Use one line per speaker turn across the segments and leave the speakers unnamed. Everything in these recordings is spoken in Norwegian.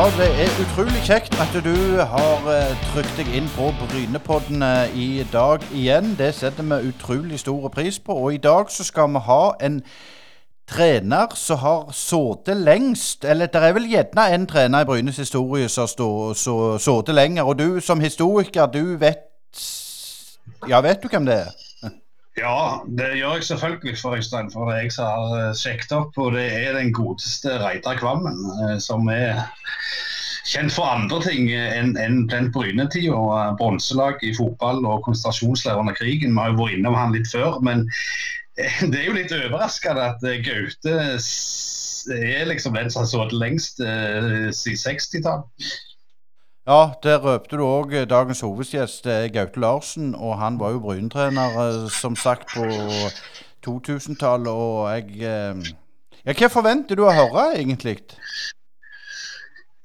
Ja, det er utrolig kjekt at du har uh, trykt deg inn på Brynepodden uh, i dag igjen. Det setter vi utrolig stor pris på. Og i dag så skal vi ha en trener som har sittet lengst. Eller det er vel gjerne en trener i Brynes historie som har sittet lenger. Og du som historiker, du vet Ja, vet du hvem det er?
Ja, det gjør jeg selvfølgelig for Øystein. For det er jeg som har eh, sjekket opp. Og det er den godeste Reidar Kvammen, eh, som er kjent for andre ting enn en den Bryne-tida. Bronselag i fotball og konsentrasjonsleir under krigen. Vi har jo vært innom han litt før. Men eh, det er jo litt overraskende at Gaute er liksom den som har sittet lengst siden 60-tallet.
Ja, der røpte du òg eh, dagens hovedgjest, Gaute Larsen. Og han var jo Bryne-trener, eh, som sagt, på 2000-tallet. Og jeg eh, Ja, hva forventer du å høre, egentlig?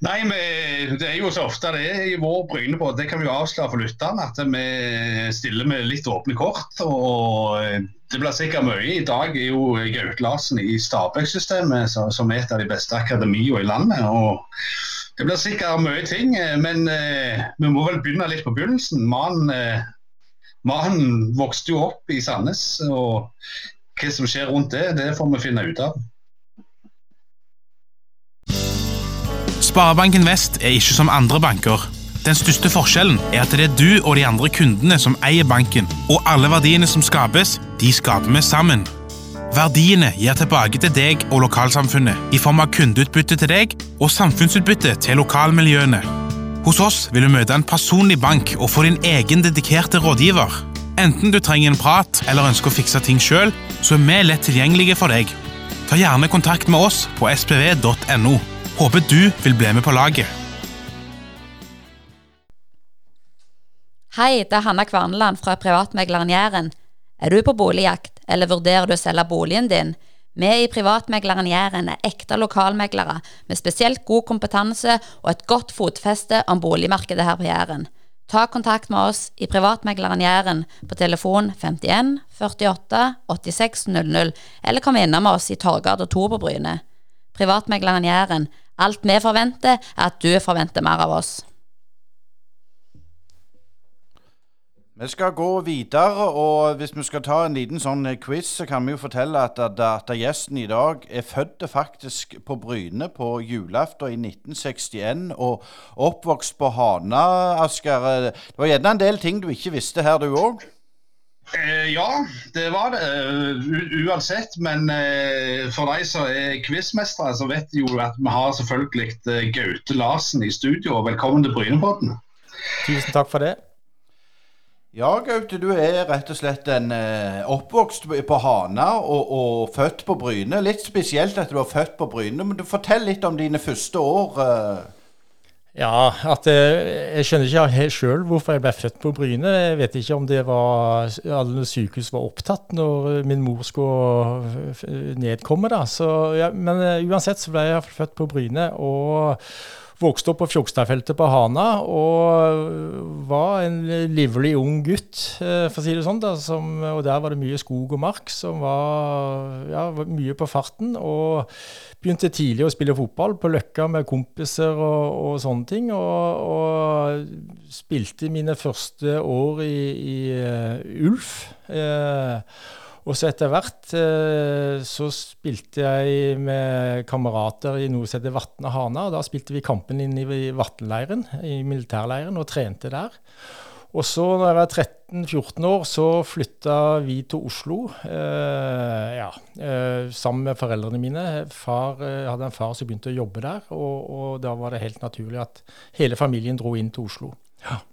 Nei, men Det er jo så ofte det i vår Brynebåt. Det kan vi jo avsløre for lytterne. At vi stiller med litt åpne kort. og Det blir sikkert mye. I dag er jo Gaute Larsen i Stabæk-systemet, som er et av de beste akademiene i landet. og det blir sikkert mye ting, eh, men eh, vi må vel begynne litt på begynnelsen. Mannen, eh, vokste jo opp i Sandnes, og hva som skjer rundt det, det får vi finne ut av.
Sparebanken Vest er ikke som andre banker. Den største forskjellen er at det er du og de andre kundene som eier banken, og alle verdiene som skapes, de skaper vi sammen. Verdiene gir tilbake til deg og lokalsamfunnet i form av kundeutbytte til deg og samfunnsutbytte til lokalmiljøene. Hos oss vil du møte en personlig bank og få din egen dedikerte rådgiver. Enten du trenger en prat eller ønsker å fikse ting sjøl, så er vi lett tilgjengelige for deg. Ta gjerne kontakt med oss på spv.no. Håper du vil bli med på laget.
Hei, det er Hanna Kvarneland fra Privatmegleren Jæren. Er du på boligjakt? Eller vurderer du å selge boligen din? Vi i Privatmegleren Jæren er ekte lokalmeglere med spesielt god kompetanse og et godt fotfeste om boligmarkedet her på Jæren. Ta kontakt med oss i Privatmegleren Jæren på telefon 51 48 86 00, eller kom innom oss i Torgata 2 på. Privatmegleren Jæren. Alt vi forventer, er at du forventer mer av oss.
Vi skal gå videre, og hvis vi skal ta en liten sånn eh, quiz, så kan vi jo fortelle at, at, at gjesten i dag er født faktisk på Bryne på julaften i 1961 og oppvokst på Hana, Asker. Det var gjerne en del ting du ikke visste her, du òg?
Eh, ja, det var det. Uh, uansett. Men uh, for de som er quizmestere, så vet de jo at vi har selvfølgelig uh, Gaute Larsen i studio. Velkommen til Brynepodden.
Tusen takk for det.
Ja, Gaute, du er rett og slett en eh, oppvokst på Hana og, og, født på Bryne. Litt spesielt at du er født på Bryne, men du Fortell litt om dine første år. Eh.
Ja, at eh, jeg skjønner ikke sjøl hvorfor jeg ble født på Bryne. Jeg vet ikke om det var alle sykehus var opptatt når min mor skulle nedkomme. da. Så, ja, men uansett så ble jeg født på Bryne. og Vokste opp på Fjogstadfeltet på Hana og var en livlig ung gutt, eh, for å si det sånn. Da, som, og der var det mye skog og mark som var, ja, mye på farten. Og begynte tidlig å spille fotball på Løkka med kompiser og, og sånne ting. Og, og, spilte mine første år i, i uh, Ulf. Uh, og så etter hvert eh, så spilte jeg med kamerater i noe som heter Vatne Hana. Da spilte vi kampen inn i Vatnleiren, i militærleiren, og trente der. Og så når jeg var 13-14 år, så flytta vi til Oslo. Eh, ja, eh, sammen med foreldrene mine. Far jeg hadde en far som begynte å jobbe der, og, og da var det helt naturlig at hele familien dro inn til Oslo. Ja.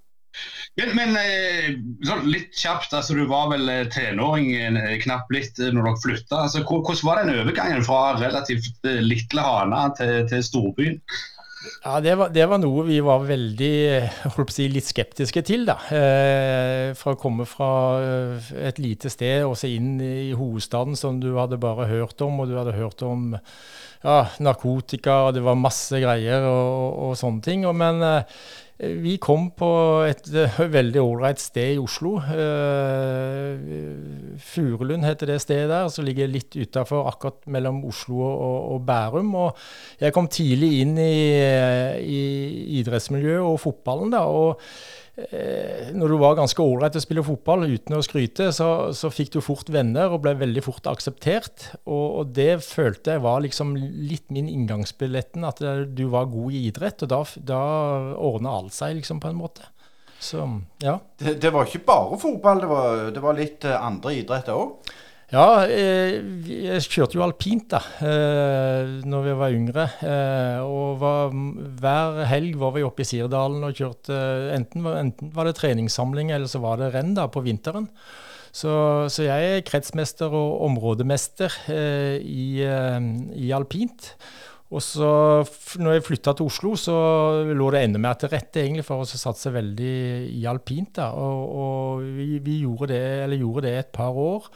Men, men eh, sånn litt kjapt, altså du var vel eh, tenåring eh, knapt litt når dere flytta. Altså, hvordan var den overgangen fra relativt lille Hana til, til storbyen?
Ja, det var, det var, noe vi var veldig si, litt skeptiske til. da. Eh, for å komme fra et lite sted og se inn i hovedstaden som du hadde bare hørt om, og du hadde hørt om ja, narkotika, og det var masse greier og, og, og sånne ting. Og, men eh, vi kom på et veldig ålreit sted i Oslo. Furulund heter det stedet der, som ligger litt utafor akkurat mellom Oslo og, Bærum. Og jeg kom tidlig inn i, i idrettsmiljøet og fotballen. da, og Eh, når du var ganske ålreit til å spille fotball uten å skryte, så, så, fikk du fort venner og ble veldig fort akseptert. Og, og, det følte jeg var liksom litt min inngangsbilletten, at du var god i idrett. Og da, da ordna alt seg liksom på en måte. Så, ja.
Det, det var ikke bare fotball, det var, det var litt eh, andre idretter òg?
Ja, eh, jeg kjørte jo alpint da eh, når vi var yngre. Eh, og var, hver helg var vi oppe i Sirdalen og kjørte enten, enten, var det treningssamling eller så var det renn da på vinteren. Så, så jeg er kretsmester og områdemester i, i, alpint. Og så når jeg flytta til Oslo, så lå det enda mer til rette egentlig for oss å satse veldig i alpint. da, Og, og vi, vi gjorde, det, gjorde det et par år.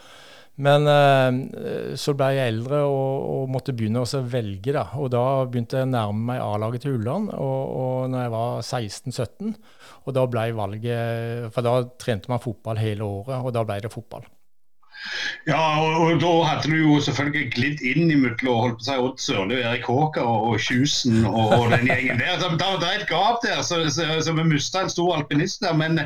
Men eh, så ble jeg eldre og, og måtte begynne å velge, da. Og da begynte jeg å nærme meg A-laget til Ulland og, og når jeg var 16-17. Og da ble valget For da trente man fotball hele året, og da ble det fotball.
Ja, og, og, da hadde du jo selvfølgelig glidd inn imellom holdt på si, Odd Sørli og Erik Håker og, Kjusen og, og, den gjengen der. Så, det er et gap der, så, så, så vi mista en stor alpinist der. men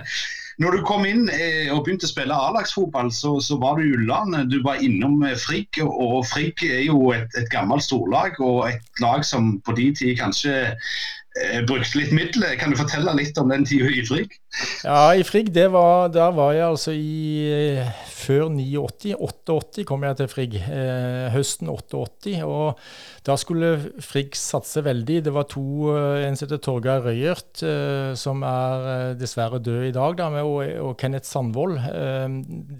når du kom inn eh, og begynte å spille A-lagsfotball, så, så, var du i Ulland. Du var innom eh, Frigg, og Frigg er jo et, et gammelt storlag og et lag som på de tid kanskje eh, brukte litt midler. Kan du fortelle litt om den tida i Frigg?
Ja, i Frigg, var, der var jeg altså i eh, før 89. 88 kom jeg til Frigg. Eh, høsten 88. Og da skulle Frigg satse veldig. Det var to, eh, en som heter Torgeir Røyert, eh, som er eh, dessverre død i dag, da, med, og, og, Kenneth Sandvold. Eh,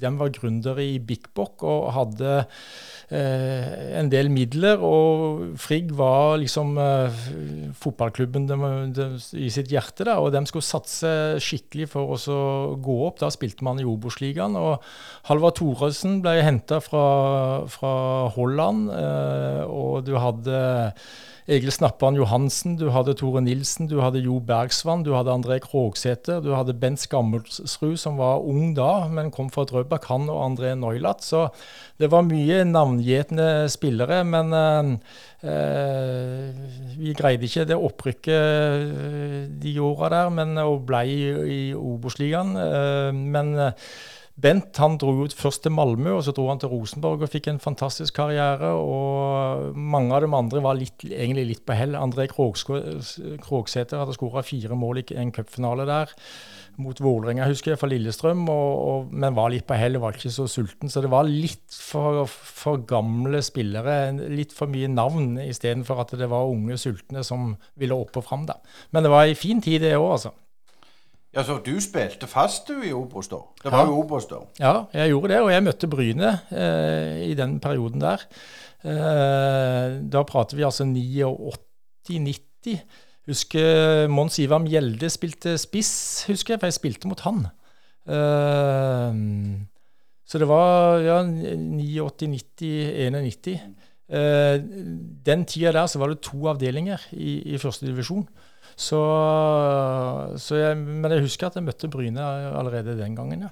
de var gründere i Bik og hadde en del midler. Og Frigg var liksom fotballklubben de, de, i sitt hjerte, da, og de skulle satse skikkelig skikkelig for å gå opp. Da spilte man i Obos-ligaen. Og Halvard Thoresen ble henta fra, fra, Holland, eh, og du hadde Egil Snappan Johansen, du hadde Tore Nilsen, du hadde Jo Bergsvann, du hadde André Krogsæter, du hadde Bent Skammelsrud, som var ung da, men kom fra Drøbak, han og André Neulat. Så det var mye navngjetne spillere, men eh, eh, vi greide ikke det opprykket eh, de åra der, men, og ble i, Obos-ligaen. Eh, men Bent han dro ut først til Malmö, og så dro han til Rosenborg og fikk en fantastisk karriere. og Mange av de andre var litt, egentlig litt på hell. André Krogsæter hadde skåra fire mål i en cupfinale der mot Vålerenga, husker jeg, for Lillestrøm, og, og, men var litt på hell, var ikke så sulten. Så det var litt for, for gamle spillere, litt for mye navn, istedenfor at det var unge sultne som ville opp og fram. Men det var ei fin tid, det òg, altså.
Ja, Så du spilte fast du i Obos da? Det var ja. jo Obos da?
Ja, jeg gjorde det. Og jeg møtte Bryne eh, i den perioden der. Eh, da prater vi altså 89-90. Husker Mons Ivar Mjelde spilte spiss, husker jeg, for jeg spilte mot han. Eh, så det var ja, 89, 90, 91. Eh, den tida der så var det to avdelinger i, i første divisjon. Så, så jeg, men jeg husker at jeg møtte Bryne allerede den gangen, ja.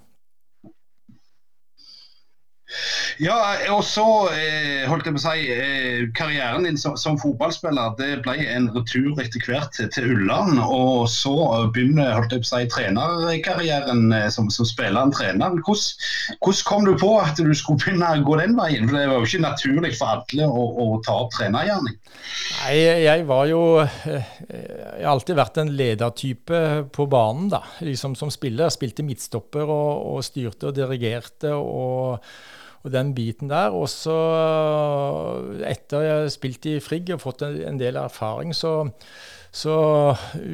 Ja, og så eh, holdt jeg på å si, eh, karrieren din som, som, fotballspiller det ble en retur etter hvert til, til Ulland. Og så begynner holdt jeg på å si, trenerkarrieren eh, som, som spiller trener. Hvordan, hvordan, kom du på at du skulle begynne å gå den veien? For Det var jo ikke naturlig for alle å, å ta opp trenergjerning.
Nei, jeg var jo Jeg har alltid vært en ledertype på banen, da. Liksom som spiller. Spilte midtstopper og, og styrte og dirigerte. og og den biten der. Og så, etter jeg har spilt i Frigg og fått en, del erfaring, så, så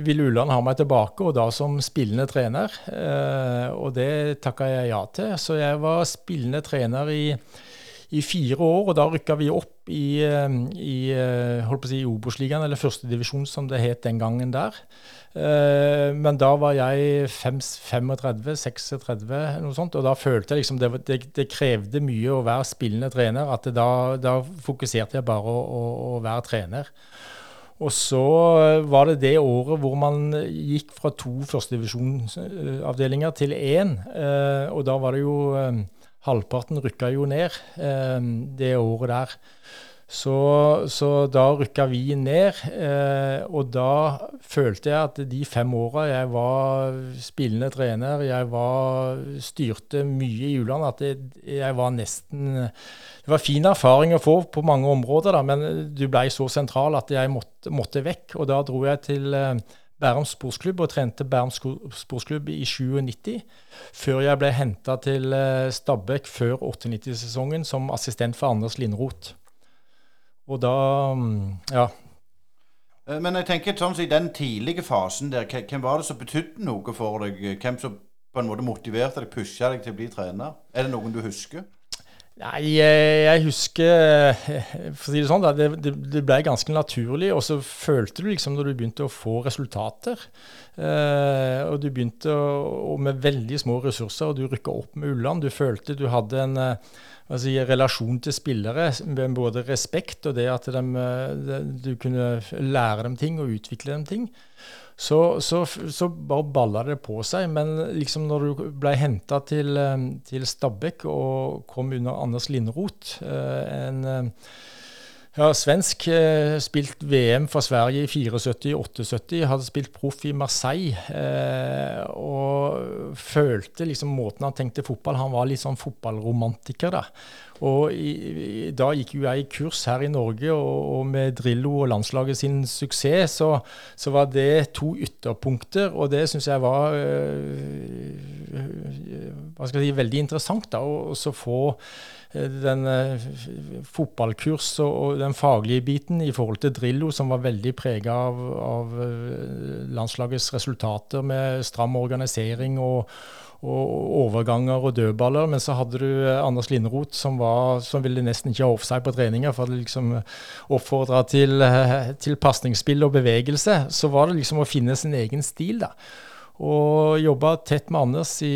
ville Ulland ha meg tilbake, og da som spillende trener. Eh, og det takka jeg ja til. Så jeg var spillende trener i, i fire år, og da rykka vi opp i, eh, i eh, holdt Obos-ligaen, eller førstedivisjon som det het den gangen der. Eh, men da var jeg 35-36, noe sånt, og da følte jeg liksom det, det, det, krevde mye å være spillende trener. At da, da, fokuserte jeg bare å, å, å, være trener. Og så var det det året hvor man gikk fra to førstedivisjonsavdelinger til én. Eh, og da var det jo eh, Halvparten rykka jo ned det året der. Så, så, da rykka vi ned, eh, og da følte jeg at de fem åra jeg var spillende trener, jeg var, styrte mye i Uland, at det, jeg var nesten Det var fin erfaring å få på mange områder, da, men du blei så sentral at jeg måtte, måtte, vekk. Og da dro jeg til eh, Bærum sportsklubb og trente Bærum sportsklubb i 97, før jeg ble henta til eh, Stabæk før 98-sesongen som assistent for Anders Lindroth. Og da mm, Ja.
Eh, men jeg tenker sånn i den tidlige fasen der, hvem var det som betydde noe for deg? Hvem som på en måte motiverte deg, pusha deg til å bli trener? Er det noen du husker?
Nei, jeg husker For å si det sånn, det, det, ble ganske naturlig. Og så følte du liksom når du begynte å få resultater, eh, og du begynte å, og med veldig små ressurser, og du rykka opp med Ulland Du følte du hadde en eh, altså, i relasjon til spillere, med både respekt og det at de, de, du kunne lære dem ting og utvikle dem ting, så, så, så bare balla det på seg. Men liksom når du ble henta til, til Stabæk og kom under Anders Lindroth, eh, en ja, svensk. Eh, spilt VM for Sverige i 74-78. Hadde spilt proff i Marseille. Eh, og følte liksom måten han tenkte fotball Han var litt sånn fotballromantiker, da. Og i, i, da gikk jo jeg i kurs her i Norge, og, og med Drillo og landslaget sin suksess, så, så, var det to ytterpunkter. Og det syns jeg var øh, hva skal jeg si, veldig interessant. da, å få Eh, den uh, fotballkurs og, den faglige biten i forhold til Drillo, som var veldig prega av, av uh, landslagets resultater med stram organisering og, og, overganger og dødballer. Men så hadde du Anders Linderoth, som, var, som ville nesten ikke ha offside på treninger, for å liksom oppfordra til, til pasningsspill og bevegelse. Så var det liksom å finne sin egen stil, da. Og jobba tett med Anders i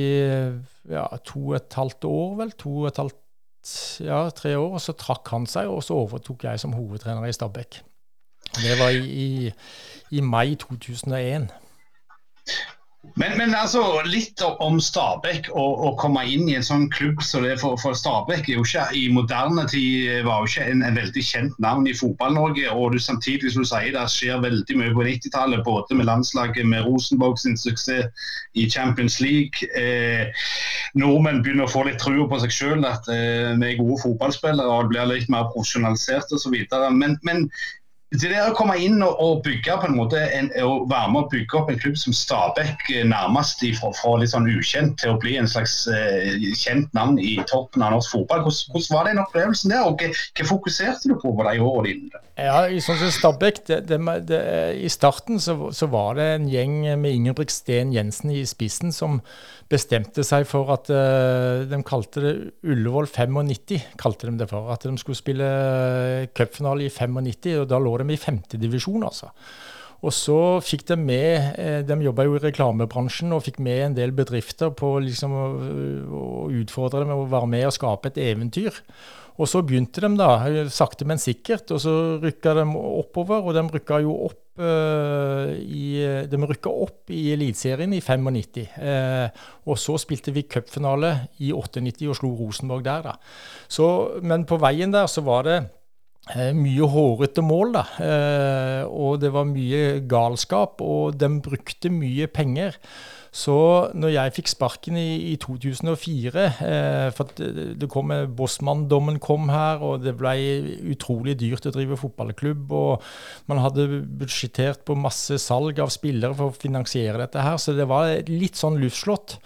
ja, to og et halvt år, vel. To og et halvt ja, tre år, og så trakk han seg, og så overtok jeg som hovedtrener i Stabæk. Det var i, i, i mai 2001.
Men, men, altså, litt om Stabæk å komme inn i en sånn klubb som det for, for Stabæk er jo ikke i moderne tid var jo ikke en, en veldig kjent navn i Fotball-Norge. og du, Samtidig som du sier det skjer veldig mye på 90-tallet, både med landslaget, med Rosenborg sin suksess i Champions League. Eh, nordmenn begynner å få litt trua på seg sjøl, at eh, vi er gode fotballspillere og blir litt mer profesjonalisert osv. Men, men det der å komme inn og, og bygge på en måte en, og være med å bygge opp en klubb som Stabæk eh, nærmest fra, litt sånn ukjent til å bli en slags eh, kjent navn i toppen av norsk fotball. Hvordan, hvordan var den opplevelsen der, og hva fokuserte du på på de årene dine?
Ja, sånn som Stabæk, det, det, det, I starten så, så, var det en gjeng med Ingebrigt Sten Jensen i spissen som bestemte seg for at uh, de kalte det Ullevål 95, kalte de det for. At de skulle spille cupfinale i 95, og da lå de i femtedivisjon, altså. Og så fikk de med eh, De jobba jo i reklamebransjen og fikk med en del bedrifter på liksom å utfordre dem og være med og skape et eventyr. Og så begynte de da, sakte, men sikkert, og så rykka de oppover. Og de rykka jo opp uh, i, de rykka i Eliteserien i 95. Uh, og så spilte vi cupfinale i 98 og slo Rosenborg der, da. Så, men på veien der så var det uh, mye hårete mål, da. og det var mye galskap, og de brukte mye penger. Så når jeg fikk sparken i, i 2004 eh, For det, kom, Bossmann-dommen kom her, og det ble utrolig dyrt å drive fotballklubb. Og man hadde budsjettert på masse salg av spillere for å finansiere dette her, så det var litt sånn luftslott.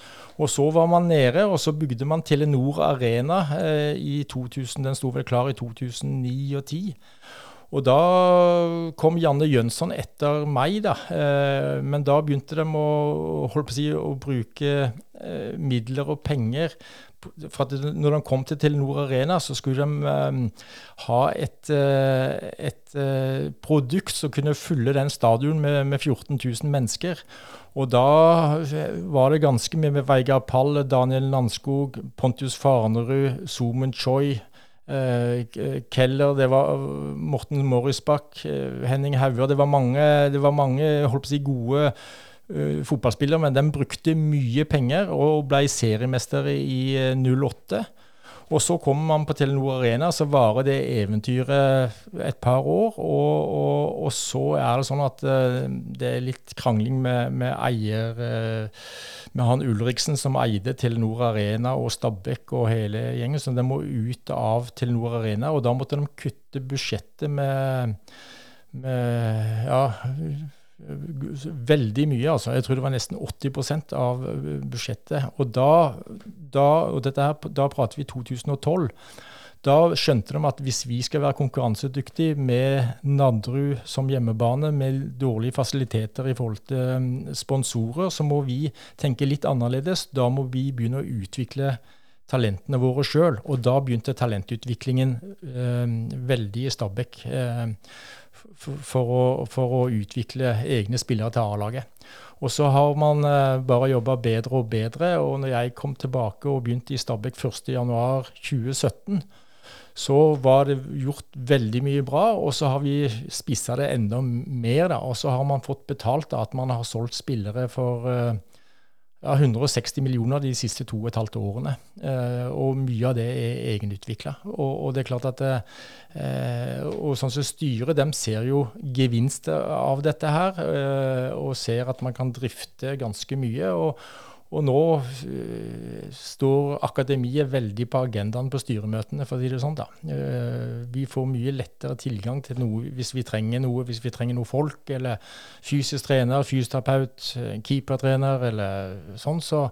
Og så var man nede, og så bygde man Telenor Arena eh, i 2000. Den sto vel klar i 2009 og 2010. Og da kom Janne Jønsson etter meg, da. Eh, men da begynte de å, å, si, å bruke eh, midler og penger. For at når de kom til Telenor Arena, så skulle de eh, ha et, et produkt som kunne fylle den stadion med, med 14 000 mennesker. Og da var det ganske mye med Veigar Pall, Daniel Landskog, Pontius Farnerud, Zoomen Choi Keller, det var Morten Morrisbakk, Henning Hauger. Det var mange, det var mange holdt på å si, gode fotballspillere, men de brukte mye penger og ble seriemester i 08. Og så kommer man på Telenor Arena, så varer det eventyret et par år. Og, og, og så er det sånn at uh, det er litt krangling med, med eier uh, Med han Ulriksen som eide Telenor Arena og Stabæk og hele gjengen. Så de må ut av Telenor Arena, og da måtte de kutte budsjettet med, med ja, veldig mye. altså. Jeg tror det var nesten 80 av eh, budsjettet. Og da, da, og her, da prater vi 2012. Da skjønte de at hvis vi skal være konkurransedyktige med Nadderud som hjemmebane, med dårlige fasiliteter i forhold til eh, sponsorer, så må vi tenke litt annerledes. Da må vi begynne å utvikle talentene våre sjøl. Og da begynte talentutviklingen eh, veldig i Stabekk. Eh, for å, for å utvikle egne spillere til A-laget. Og så har man eh, bare jobba bedre og bedre. Og når jeg kom tilbake og begynte i Stabæk 1.1.2017, så var det gjort veldig mye bra. Og så har vi spissa det enda mer. Da. Og så har man fått betalt da, at man har solgt spillere for eh, ja, 160 millioner de siste to og et halvt årene. Eh, og mye av det er egenutvikla. Og, og, det er klart at eh, og sånn som Styret dem ser jo gevinst av dette her, eh, og ser at man kan drifte ganske mye. og og nå uh, står akademiet veldig på agendaen på styremøtene, for å si det sånn. da. Uh, vi får mye lettere tilgang til noe hvis vi trenger noe, hvis vi trenger noe folk, eller fysisk trener, fysioterapeut, keepertrener eller sånn. så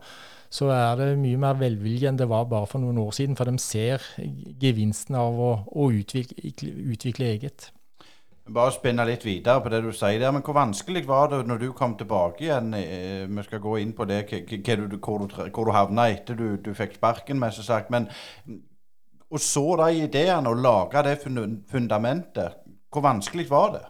så er det mye mer velvilje enn det var bare for noen år siden. For de ser gevinsten av å, å utvikle, utvikle eget.
Bare spinne litt videre på det du sier der. Men hvor vanskelig var det når du kom tilbake igjen? Eh, vi skal gå inn på det, hvor du, hvor du havna etter du, du fikk sparken, mest sagt. Men å så de ideene og lage det fundamentet. Hvor vanskelig var det?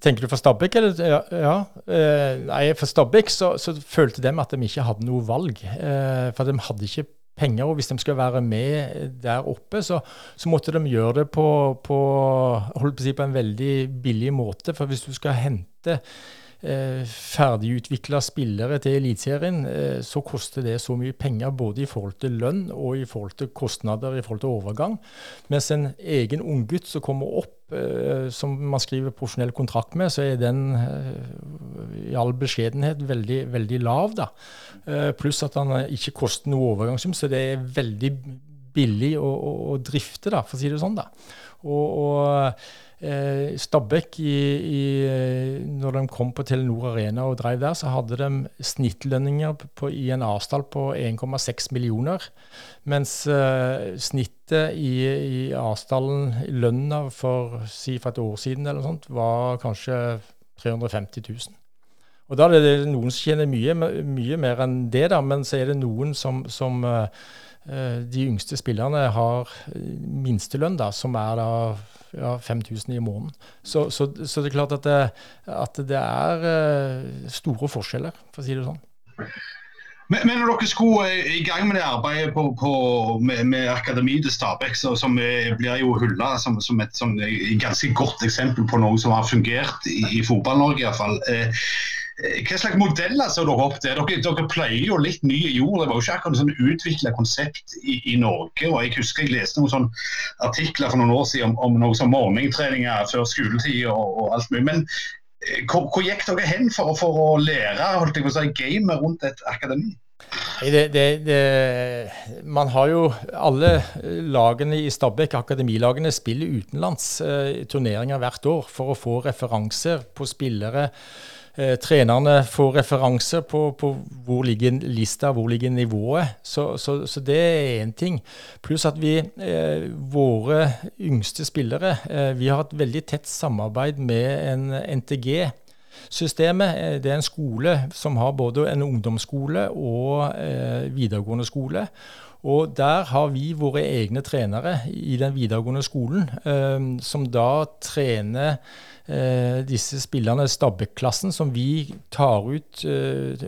Tenker du for Stabæk? Ja. ja. Eh, nei, for Stabæk så, så, følte de at de ikke hadde noe valg. Eh, for de hadde ikke penger. Og hvis de skal være med der oppe, så, så måtte de gjøre det på, på, på, si, på, en veldig billig måte. For hvis du skal hente ferdigutvikla spillere til Eliteserien, eh, så koster det så mye penger både i forhold til lønn og i forhold til kostnader i forhold til overgang. Mens en egen unggutt som kommer opp, eh, som man skriver profesjonell kontrakt med, så er den eh, i all beskjedenhet veldig, veldig lav. da. Eh, pluss at han ikke koster noe overgangssum, så det er veldig billig å, å, å, drifte, da, for å si det sånn. da. Og, og eh, Stabæk, i, i, når de kom på Telenor Arena og drev der, så hadde de snittlønninger på, i en avstand på 1,6 millioner. Mens eh, snittet i, i avstanden, lønna for, si for et år siden eller noe sånt, var kanskje 350 000. Og Da er det noen som tjener mye, mye mer enn det, da, men så er det noen som, som uh, de yngste spillerne har minstelønn, da, som er da ja, 5000 i måneden. Så, så, så, det er klart at det, at det er uh, store forskjeller, for å si det sånn.
Men, men, når dere skulle i gang med det arbeidet på, på, med, med Akademi til Stabæk, som blir jo hylla som, som, et som ganske godt eksempel på noe som har fungert i, i Fotball-Norge iallfall. Eh, Eh, hva slags modeller ser dere opp til? Dere, dere pleier jo litt nye jord. Det var jo ikke akkurat sånn utvikla konsept i, i, Norge. og Jeg husker jeg leste noen sånne artikler for noen år siden om, om noe sånn morgentreninger før skoletid og, og, alt mye. Men eh, hvor, hvor, gikk dere hen for, for å lære holdt jeg på å si, gamet rundt et akademi?
Det, det, det, man har jo Alle lagene i Stabæk, akademilagene, spiller utenlands eh, turneringer hvert år for å få referanser på spillere eh, trenerne får referanser på, på, hvor ligger lista, hvor ligger nivået. Så, så, så det er én ting. Pluss at vi, eh, våre yngste spillere, eh, vi har et veldig tett samarbeid med en NTG. systemet. Det er en skole som har både en ungdomsskole og eh, videregående skole. Og der har vi våre egne trenere i den videregående skolen, eh, som da trener eh, disse spillerne, stabbeklassen, som vi tar ut eh,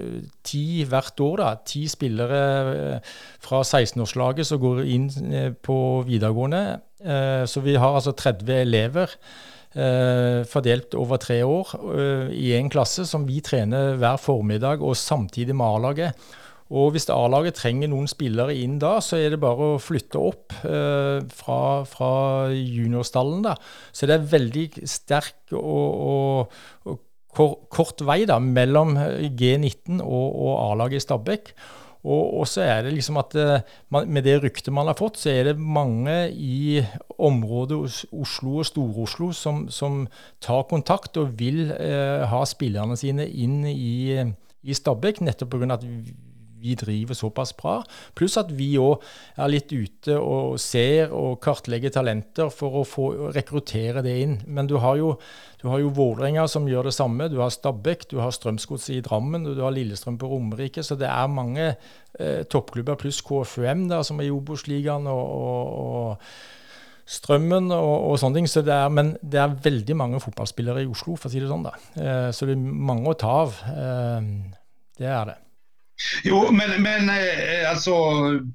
ti hvert år. da, Ti spillere eh, fra 16-årslaget som går inn eh, på videregående. Eh, så vi har altså 30 elever. fordelt over tre år i én klasse, som vi trener hver formiddag og samtidig med A-laget. Og hvis A-laget trenger noen spillere inn da, så er det bare å flytte opp eh, fra, fra juniorstallen. da. Så det er veldig sterk og, og, og kort vei da, mellom G19 og, og A-laget i Stabæk. Og, så er det liksom at eh, med det ryktet man har fått, så er det mange i området Oslo og Stor-Oslo som, som, tar kontakt og vil eh, ha spillerne sine inn i, i Stabæk, nettopp pga. at vi driver såpass bra. Pluss at vi òg er litt ute og ser og kartlegger talenter for å få rekruttere det inn. Men du har jo, du jo Vålerenga som gjør det samme. Du har Stabæk, du har Strømsgodset i Drammen, og du har Lillestrøm på Romerike. Så det er mange eh, toppklubber pluss KFUM der som er i Obos-ligaen. og, og, og Strømmen og, og, sånne ting. Så det er, men det er veldig mange fotballspillere i Oslo, for å si det sånn. da. Eh, så det er mange å ta av. Eh, det er det.
Jo, men, men eh, altså,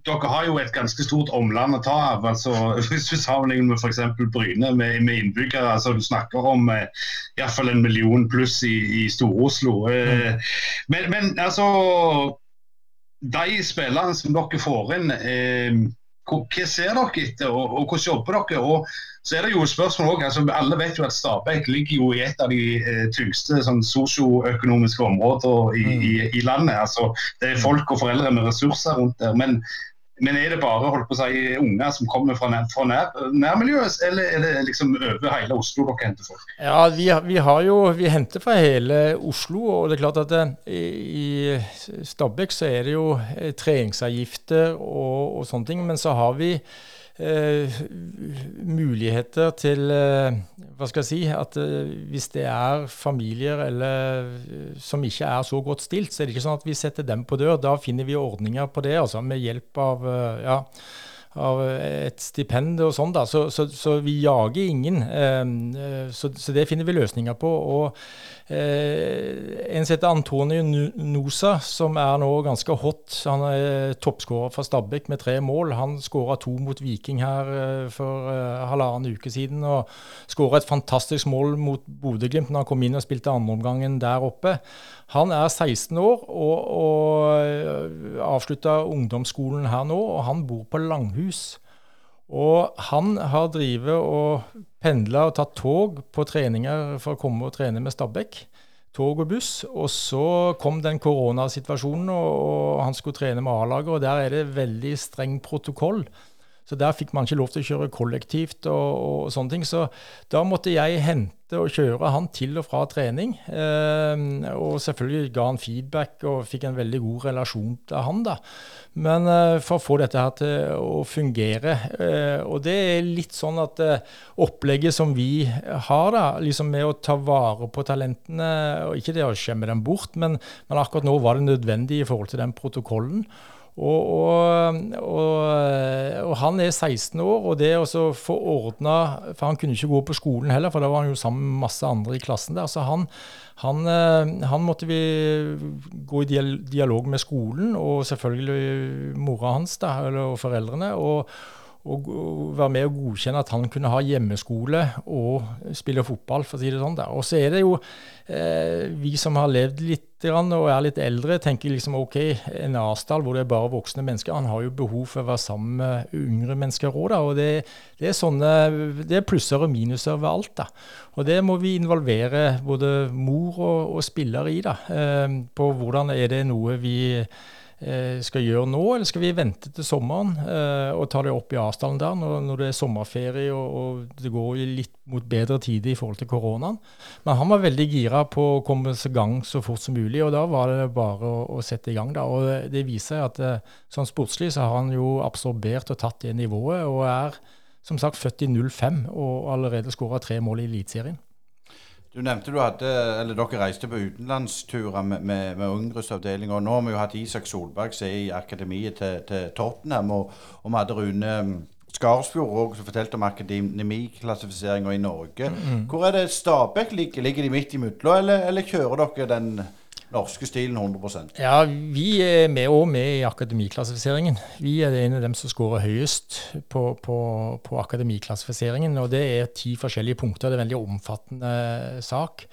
dere har jo et ganske stort omland å ta av. altså Hvis du sammenligner med f.eks. Bryne med, med innbyggere. altså Du snakker om eh, iallfall en million pluss i, i Stor-Oslo. Eh, men, men, altså De spillerne som dere får inn, eh, hva ser dere etter, og, og hvordan jobber dere? og så er det jo et spørsmål også, altså Alle vet jo at Stabæk ligger jo i et av de eh, tyngste sånn, sosioøkonomiske områder i, mm. i, i, landet. altså Det er folk og foreldre med ressurser rundt der. Men, men er det bare holdt på å si, unger som kommer fra, nær, fra nær, nærmiljøet, eller er det liksom over hele Oslo dere henter folk?
Ja, Vi, vi har jo, vi henter fra hele Oslo. og det er klart at det, i, i Stabæk så er det jo eh, treningsavgifter og, og sånne ting. Men så har vi eh, muligheter til eh, Hva skal jeg si At eh, hvis det er familier eller, eh, som ikke er så godt stilt, så er det ikke sånn at vi setter dem på dør. Da finner vi ordninger på det, altså med hjelp av eh, ja, av et stipend og sånn. da, Så, så, så vi jager ingen. Eh, så, så, det finner vi løsninger på. og Eh, en som heter Antonio Nosa, som er nå ganske hot. Han er toppskårer fra Stabæk med tre mål. Han skåra to mot Viking her eh, for eh, halvannen uke siden. Og skåra et fantastisk mål mot Bodø-Glimt når han kom inn og spilte andreomgangen der oppe. Han er 16 år og, og avslutta ungdomsskolen her nå, og han bor på Langhus. Og han har drevet og pendla og tatt tog på treninger for å komme og trene med Stabæk. Tog og buss. Og så kom den koronasituasjonen, og, og han skulle trene med A-laget. Og der er det veldig streng protokoll. Så der fikk man ikke lov til å kjøre kollektivt og, og sånne ting. Så da måtte jeg hente og kjøre han til og fra trening. Eh, og selvfølgelig ga han feedback og fikk en veldig god relasjon til han, da. Men eh, for å få dette her til å fungere. Eh, og det er litt sånn at eh, opplegget som vi har, da, liksom med å ta vare på talentene, og ikke det å skjemme dem bort, men, men akkurat nå var det nødvendig i forhold til den protokollen. Og, og, og, og, han er 16 år, og det å få ordna For han kunne ikke gå på skolen heller, for da var han jo sammen masse andre i klassen der. Så han, han, eh, han måtte vi gå i dialog med skolen, og selvfølgelig mora hans da, eller foreldrene. og og være med og godkjenne at han kunne ha hjemmeskole og spille fotball, for å si det sånn. Og så er det jo eh, vi som har levd litt og er litt eldre, tenker liksom OK, en Asdal hvor det er bare voksne mennesker, han har jo behov for å være sammen med yngre mennesker òg, Og det, det, er sånne, det er plusser og minuser ved alt. da. Og det må vi involvere både mor og, og spillere i, da. Eh, på hvordan er det noe vi skal gjøre nå, eller skal vi vente til sommeren eh, og ta det opp i avstanden der når, når det er sommerferie og, og, det går litt mot bedre tider i forhold til koronaen. Men han var veldig gira på å komme seg i gang så fort som mulig, og da var det bare å, å sette i gang. da, og Det, viser at eh, sånn sportslig så har han jo absorbert og tatt det nivået, og er som sagt født i 05 og allerede skåra tre mål i Eliteserien.
Du nevnte du hadde, eller dere reiste på utenlandsturer med, med, med ungdomsavdelinga. Nå har vi jo hatt Isak Solberg som er i akademiet til, til Tottenham. Og, og vi hadde Rune mm, Skarsfjord òg som fortalte om akademiklassifiseringa i Norge. Mm. Hvor er det Stabæk ligger? Ligger de midt imellom, eller, eller kjører dere den norske stilen 100%
Ja, vi er med òg med i akademiklassifiseringen. Vi er en av dem som skårer høyest på, på, på, akademiklassifiseringen. Og det er ti forskjellige punkter. Det er en veldig omfattende eh, sak.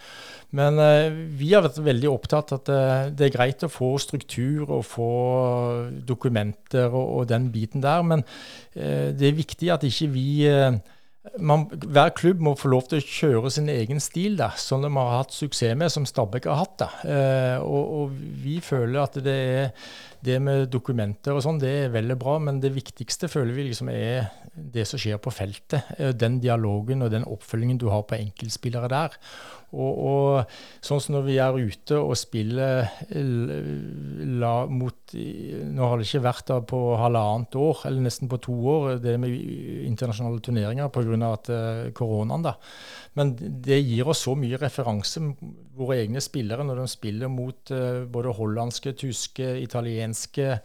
Men uh, vi har vært veldig opptatt at uh, det er greit å få struktur og få dokumenter og, og den biten der. Men det er viktig at ikke vi man, hver klubb må få lov til å kjøre sin egen stil, da, sånn de har hatt suksess med, som Stabæk har hatt. Eh, og, og, vi føler at det, er, det med dokumenter og sånn, det er veldig bra, men det viktigste føler vi liksom er det som skjer på feltet. Eh, den dialogen og den oppfølgingen du har på enkeltspillere der. Og, og, sånn som når vi er ute og spiller la, mot Nå har det ikke vært der på halvannet år, eller nesten på to år, det med internasjonale turneringer pga. Uh, koronaen. da. Men det gir oss så mye referanse, våre egne spillere, når de spiller mot uh, både hollandske, tyske, italienske eh,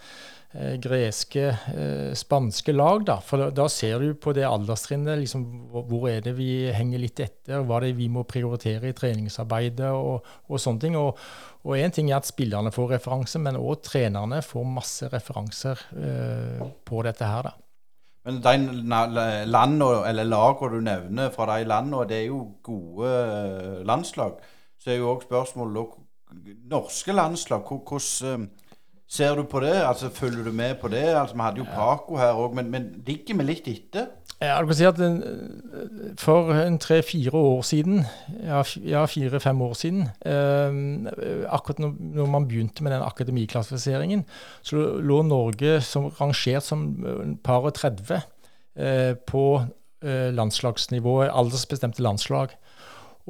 greske, eh, spanske lag. Da. For da, ser du på det alderstrinnet liksom, hvor er det vi henger litt etter, hva er det vi må prioritere i treningsarbeidet og, og sånne ting. Og, en ting er at spillerne får referanse, men òg trenerne får masse referanser eh, på dette her. da.
Men de landene, eller lagene du nevner fra de landene, det er jo gode eh, landslag. Så er jo òg spørsmålet Norske landslag, hvordan eh, Ser du på det? Altså, Følger du med på det? Altså, Vi hadde jo Paco her òg, men, men, ligger vi litt etter?
Ja, du kan si at For en tre-fire år siden, ja fire-fem år siden, eh, akkurat når, man begynte med den akademiklassifiseringen, så lå Norge som, rangert som par og 30 eh, på eh, landslagsnivå, aldersbestemte landslag.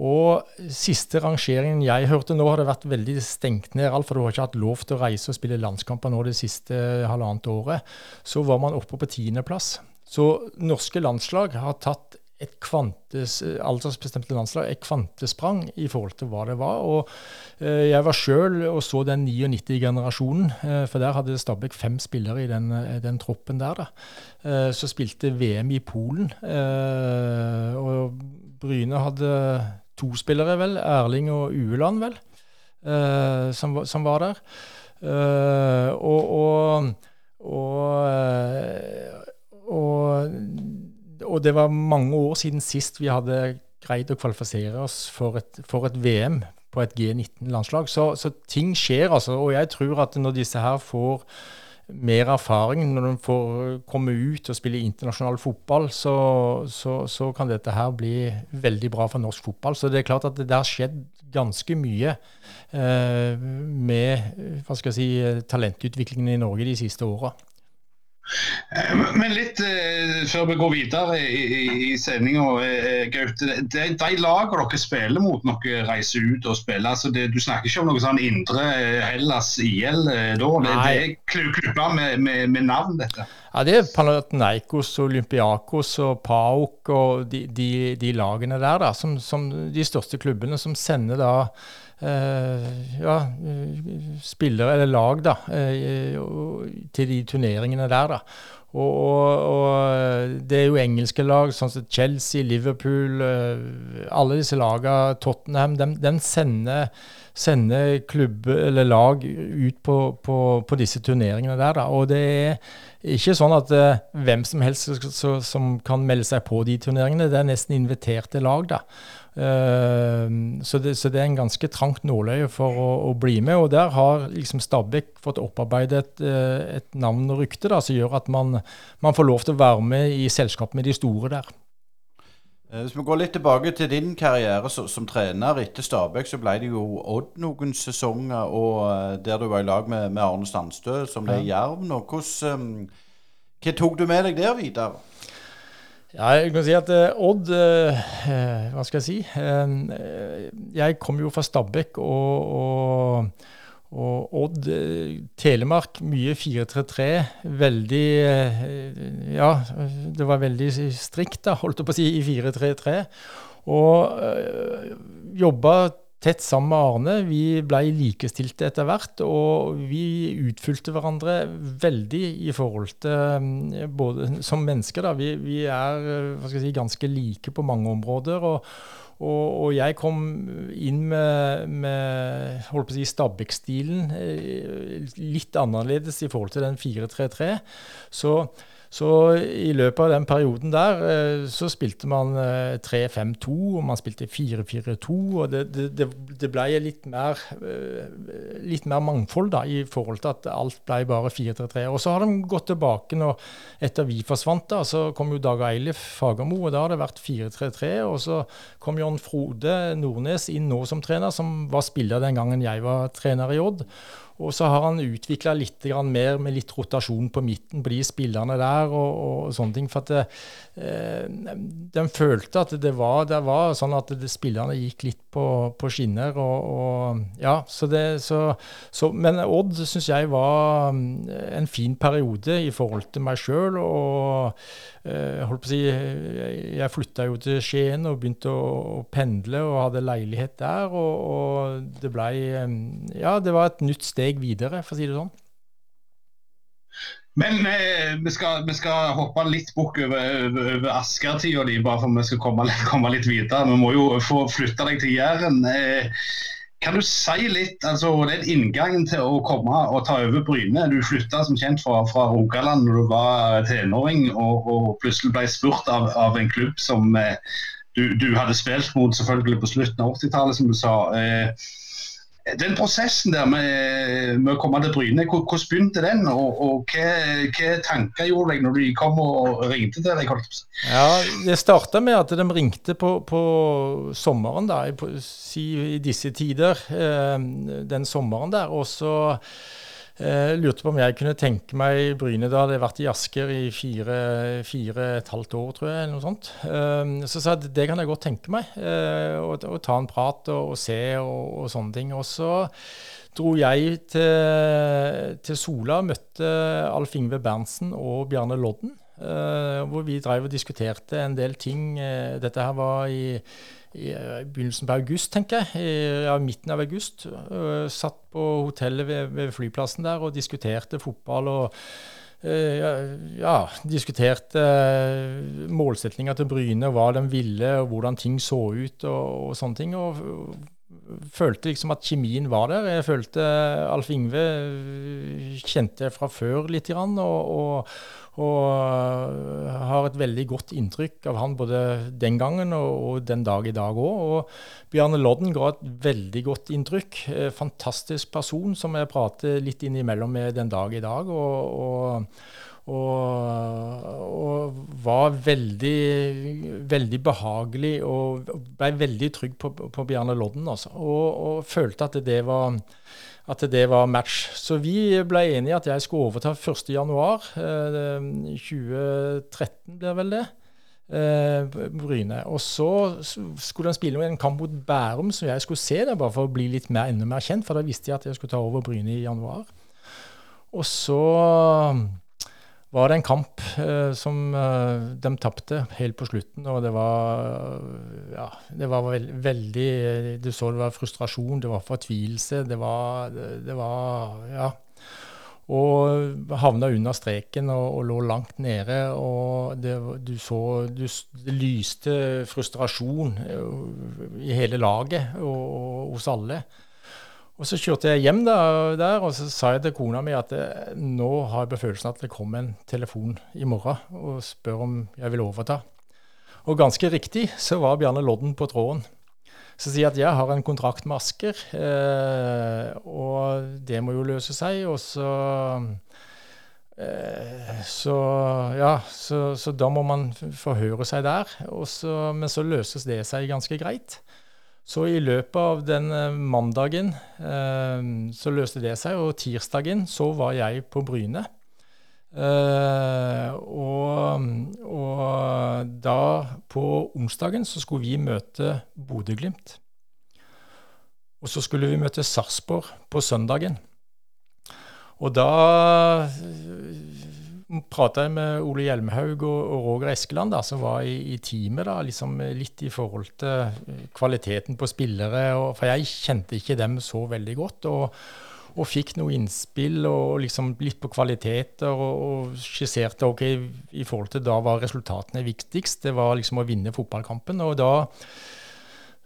Og siste rangeringen jeg hørte nå, har det vært veldig stengt ned. Alt, for du har ikke hatt lov til å reise og spille landskamper nå det siste halvannet året. Så var man oppe på tiendeplass. Så norske landslag har tatt et kvantes, aldersbestemte landslag et kvantesprang i forhold til hva det var. Og eh, jeg var sjøl og så den 99-generasjonen, eh, for der hadde Stabæk fem spillere i den, den troppen der. da. Eh, så spilte VM i Polen, eh, og Bryne hadde to spillere, vel. Erling og Ueland, vel, uh, som, som, var der. Uh, og, og, og, eh, og, og det var mange år siden sist vi hadde greid å kvalifisere oss for et, for et VM på et G19-landslag. Så, så, ting skjer, altså. Og jeg tror at når disse her får mer erfaring når de får komme ut og spille internasjonal fotball, så, så, så, kan dette her bli veldig bra for norsk fotball. Så det er klart at det har skjedd ganske mye eh, med hva skal jeg si, talentutviklingen i Norge de siste åra.
Eh, men litt eh, før vi går videre i, i, i sendinga, eh, Gaute. De, de lagene dere spiller mot når dere reiser ut og spiller, altså det, du snakker ikke om noe sånn indre eh, Hellas IL eh, da? Det, det, er klubber med, med, med, navn, dette?
Ja, Det er Panathinaikos, Olympiakos og PAOK og de, de, de lagene der, da, som, som de største klubbene som sender da ja, spillere, eller lag, da, uh, til de turneringene der. da. Og, og, og, det er jo engelske lag, sånn som Chelsea, Liverpool, uh, alle disse lagene, Tottenham, de, de sender, sender klubber eller lag ut på, på, på, disse turneringene der. Da. Og det er ikke sånn at hvem som helst som kan melde seg på de turneringene, det er nesten inviterte lag. da. Ehm, så det, så det, er en ganske trangt nåløye for å, å, bli med. Og der har liksom Stabæk fått opparbeidet et, eh, et, navn og rykte da, som gjør at man, man, får lov til å være med i selskap med de store der.
Eh, hvis vi går litt tilbake til din karriere som, som trener etter Stabæk, så ble det jo Odd noen sesonger, og eh, der du var i lag med, med Arne Sandstø, som ble ja. Jerv nå. Hvordan, hva tok du med deg der videre?
Ja, jeg kan si at uh, Odd uh, Hva skal jeg si? Uh, jeg kom jo fra Stabekk og, og, og Odd Telemark, mye 4-3-3. Veldig Ja, det var veldig strikt, da, holdt jeg på å si, i 4-3-3. Og jobba tett sammen med Arne. Vi ble likestilte etter hvert, og vi utfylte hverandre veldig i forhold til både som mennesker. da, Vi, vi er si, ganske like på mange områder. og og, og, jeg kom inn med, med holdt på å si Stabæk-stilen litt annerledes i forhold til den 4-3-3. Så så i løpet av den perioden der eh, så spilte man 3-5-2, eh, og man spilte 4-4-2. Og det, det, det, ble litt mer, eh, litt mer mangfold da, i forhold til at alt ble bare 4-3-3. Og så har de gått tilbake nå etter vi forsvant. da, Så kom jo Dag Eilif Fagermo, og da har det vært 4-3-3. Og så kom Jon Frode Nordnes inn nå som trener, som var spiller den gangen jeg var trener i Odd. Og så har han utvikla litt mer med litt rotasjon på midten på de spillerne der og, og sånne ting. For at det, eh, de følte at det var, det var sånn at spillerne gikk litt på, på skinner. Og, og, ja, så det, så, så, men Odd syns jeg var mm, en fin periode i forhold til meg sjøl. Og eh, holdt på å si, jeg flytta jo til Skien og begynte å, å pendle og hadde leilighet der. Og, og det blei Ja, det var et nytt steg videre, for å si det sånn.
Men eh, vi, skal, vi, skal, hoppe litt bukk over, over, over Asker-tida bare for vi skal komme, komme, litt videre. Vi må jo få flytte deg til Jæren. Eh, kan du si litt, altså den inngangen til å komme og ta over Bryne? Du flytta som kjent fra, fra Rogaland når du var tenåring, og, og plutselig ble spurt av, av en klubb som eh, du, du, hadde spilt mot selvfølgelig på slutten av 80-tallet, som du sa. Eh, den prosessen der med, med, å komme til Bryne, hvordan begynte den? Og, og hva, hva, tanker gjorde deg når de kom og ringte til deg?
Ja, Det starta med at de ringte på, på sommeren, da, i, i disse tider. Eh, den sommeren der. Og så eh, lurte på om jeg kunne tenke meg Bryne. Da hadde jeg vært i Asker i fire, fire et halvt år, tror jeg. eller noe sånt. Eh, så sa jeg at det kan jeg godt tenke meg. Eh, å ta en prat og, og se og, og, sånne ting. Og så dro jeg til, til Sola, møtte Alf Ingve Berntsen og Bjarne Lodden. hvor vi drev og diskuterte en del ting. dette her var i i begynnelsen på august, tenker jeg. I ja, midten av august. Uh, satt på hotellet ved, ved, flyplassen der og diskuterte fotball. og uh, ja, diskuterte uh, målsettinga til Bryne, hva de ville, og hvordan ting så ut og, og sånne ting. og følte liksom at kjemien var der. Jeg følte Alf Ingve kjente jeg fra før litt. Grann, og, og, og, øh, har et veldig godt inntrykk av han både den gangen og, og den dag i dag òg. Og Bjarne Lodden ga et veldig godt inntrykk. Eh, fantastisk person som jeg prater litt innimellom med den dag i dag. og, og, var veldig, veldig behagelig og ble veldig trygg på, på Bjarne Lodden. Altså. Og, og, følte at det, var, at det var match. Så vi ble enige at jeg skulle overta 1.1.2013, Eh, 2013, blir vel det. Eh, Bryne. Og så skulle han spille en kamp mot Bærum som jeg skulle se der, bare for å bli litt mer, enda mer kjent. For da visste jeg at jeg skulle ta over Bryne i januar. Og så var det en kamp eh, som eh, de tapte helt på slutten. Og det var, ja, det var veld, veldig Du så det var frustrasjon, det var fortvilelse. Det var, det var Ja. Og havna under streken og, og, lå langt nede. Og det, du så du, Det lyste frustrasjon eh, i hele laget og, og hos alle. Og Så kjørte jeg hjem da, der, og så sa jeg til kona mi at det, nå har jeg på følelsen at det kommer en telefon i morgen og spør om jeg vil overta. Og ganske riktig så var Bjarne Lodden på tråden. Så sier at jeg har en kontrakt med Asker, eh, og det må jo løse seg. Og så eh, så ja, så, så, da må man forhøre seg der. Så, men så løses det seg ganske greit. Så i løpet av den eh, mandagen eh, så løste det seg, og tirsdagen så var jeg på Bryne. Eh, og, og, da, på onsdagen, så skulle vi møte Bodø-Glimt. Og så skulle vi møte Sarpsborg på søndagen. Og da prata jeg med Ole Hjelmhaug og, og Roger Eskeland, da, som var i, i teamet, da, liksom litt i forhold til eh, kvaliteten på spillere. Og, for jeg kjente ikke dem så veldig godt. og og fikk noe innspill og liksom litt på kvaliteter og, og skisserte ok, i forhold til da var resultatene viktigst. Det var liksom å vinne fotballkampen. Og da Eh,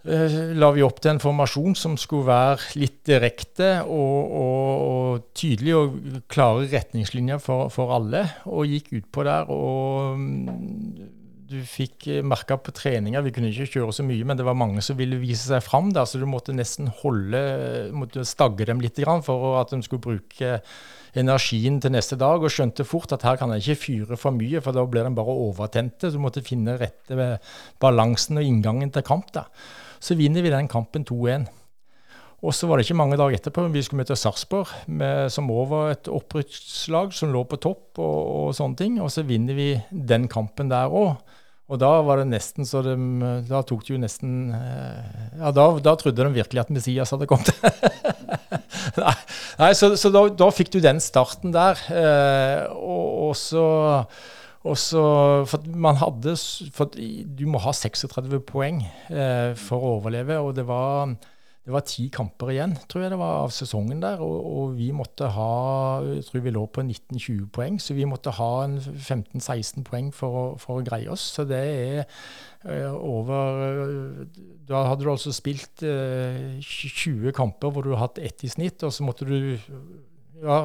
la vi opp til en formasjon som skulle være litt direkte og, og, og tydelig og klare retningslinjer for, for, alle. Og gikk utpå der og mm, du fikk merka på treninger Vi kunne ikke kjøre så mye, men det var mange som ville vise seg fram der, så du måtte nesten holde måtte stagge dem litt for at de skulle bruke energien til neste dag, og skjønte fort at her kan jeg ikke fyre for mye, for da blir de bare overtente. Så du måtte finne rette balansen og inngangen til kamp. da. Så vinner vi den kampen 2-1. Og så var det ikke mange dager etterpå vi skulle møte Sarpsborg, som òg var et opprykkslag som lå på topp og, og, sånne ting. Og så vinner vi den kampen der òg. Og da var det nesten så de Da tok de jo nesten eh, Ja, da, da trodde de virkelig at Messias hadde kommet. nei, nei, så, så da, da, fikk du den starten der. Eh, og, og så og så, for hadde, for Du må ha 36 poeng eh, for å overleve. og det var, det var ti kamper igjen tror jeg det var, av sesongen der. Og, og vi måtte ha jeg tror vi lå på 19-20 poeng, så vi måtte ha 15-16 poeng for å, for å, greie oss. Så det er eh, over Da hadde du altså spilt eh, 20 kamper hvor du har hatt ett i snitt, og så måtte du ja,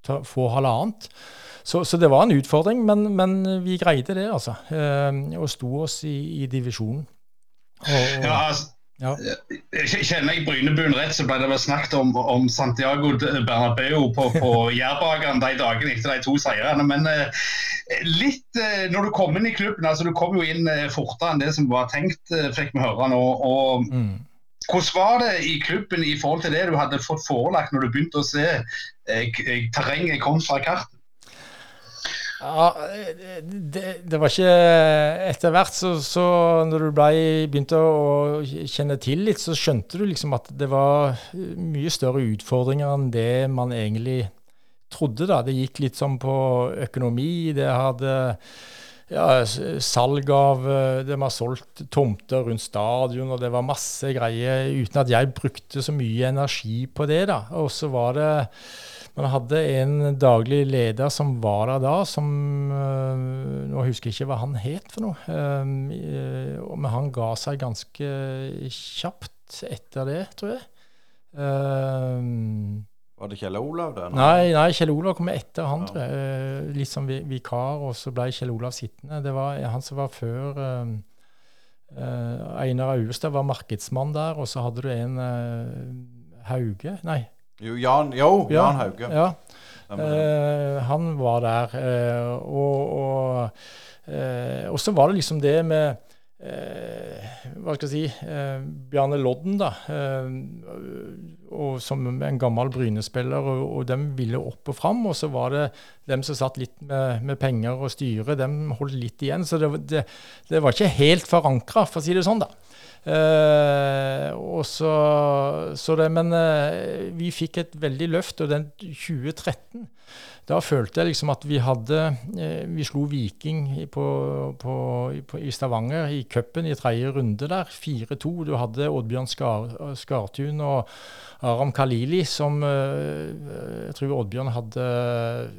ta, få halvannet. Så, så, det var en utfordring, men, men vi greide det, altså. Eh, og sto oss i, i divisjonen.
Og, ja, altså, ja. Kjenner jeg Brynebuen rett, så ble det vel snakket om, om Santiago Bernabeu på, på Jærbakeren de dagene etter de to seirene. Men eh, litt eh, når du kom inn i klubben, altså du kom jo inn eh, fortere enn det som var tenkt, fikk vi høre nå. og mm. Hvordan var det i klubben i forhold til det du hadde fått forelagt når du begynte å se terrenget fra kartet?
Ja, det, det, var ikke Etter hvert, så, så når du ble, begynte å kjenne til litt, så skjønte du liksom at det var mye større utfordringer enn det man egentlig trodde. da. Det gikk litt sånn på økonomi. Det hadde ja, salg av Det har solgt tomter rundt stadion, og det var masse greier uten at jeg brukte så mye energi på det. da. Og så var det man hadde en daglig leder som var der da, som øh, Nå husker jeg ikke hva han het for noe. Øh, men han ga seg ganske kjapt etter det, tror jeg.
Var det Kjell Olav der?
Nei, nei Kjell Olav kom etter han, tror jeg. Litt som vikar, og så ble Kjell Olav sittende. Det var han som var før Einar Auestad var markedsmann der, og så hadde du en Hauge Nei,
jo, Jan, jo, Jan Hauge.
Ja. Eh, han var der. Eh, og, og, eh, og, så var det liksom det med eh, Hva skal jeg si Bjarne Lodden, da. Eh, og som en gammel Bryne-spiller, og, og dem ville opp og fram. Og så var det dem som satt litt med, med penger og styre, dem holdt litt igjen. Så det, det, det var ikke helt forankra, for å si det sånn, da. Og så, så det, men uh, vi fikk et veldig løft, og den 2013 da følte jeg liksom at vi hadde uh, Vi slo Viking på, på, på, i Stavanger i cupen i tredje runde der, 4-2. Du hadde Oddbjørn Skar, Skartun og Aram Kalili som Jeg tror Oddbjørn hadde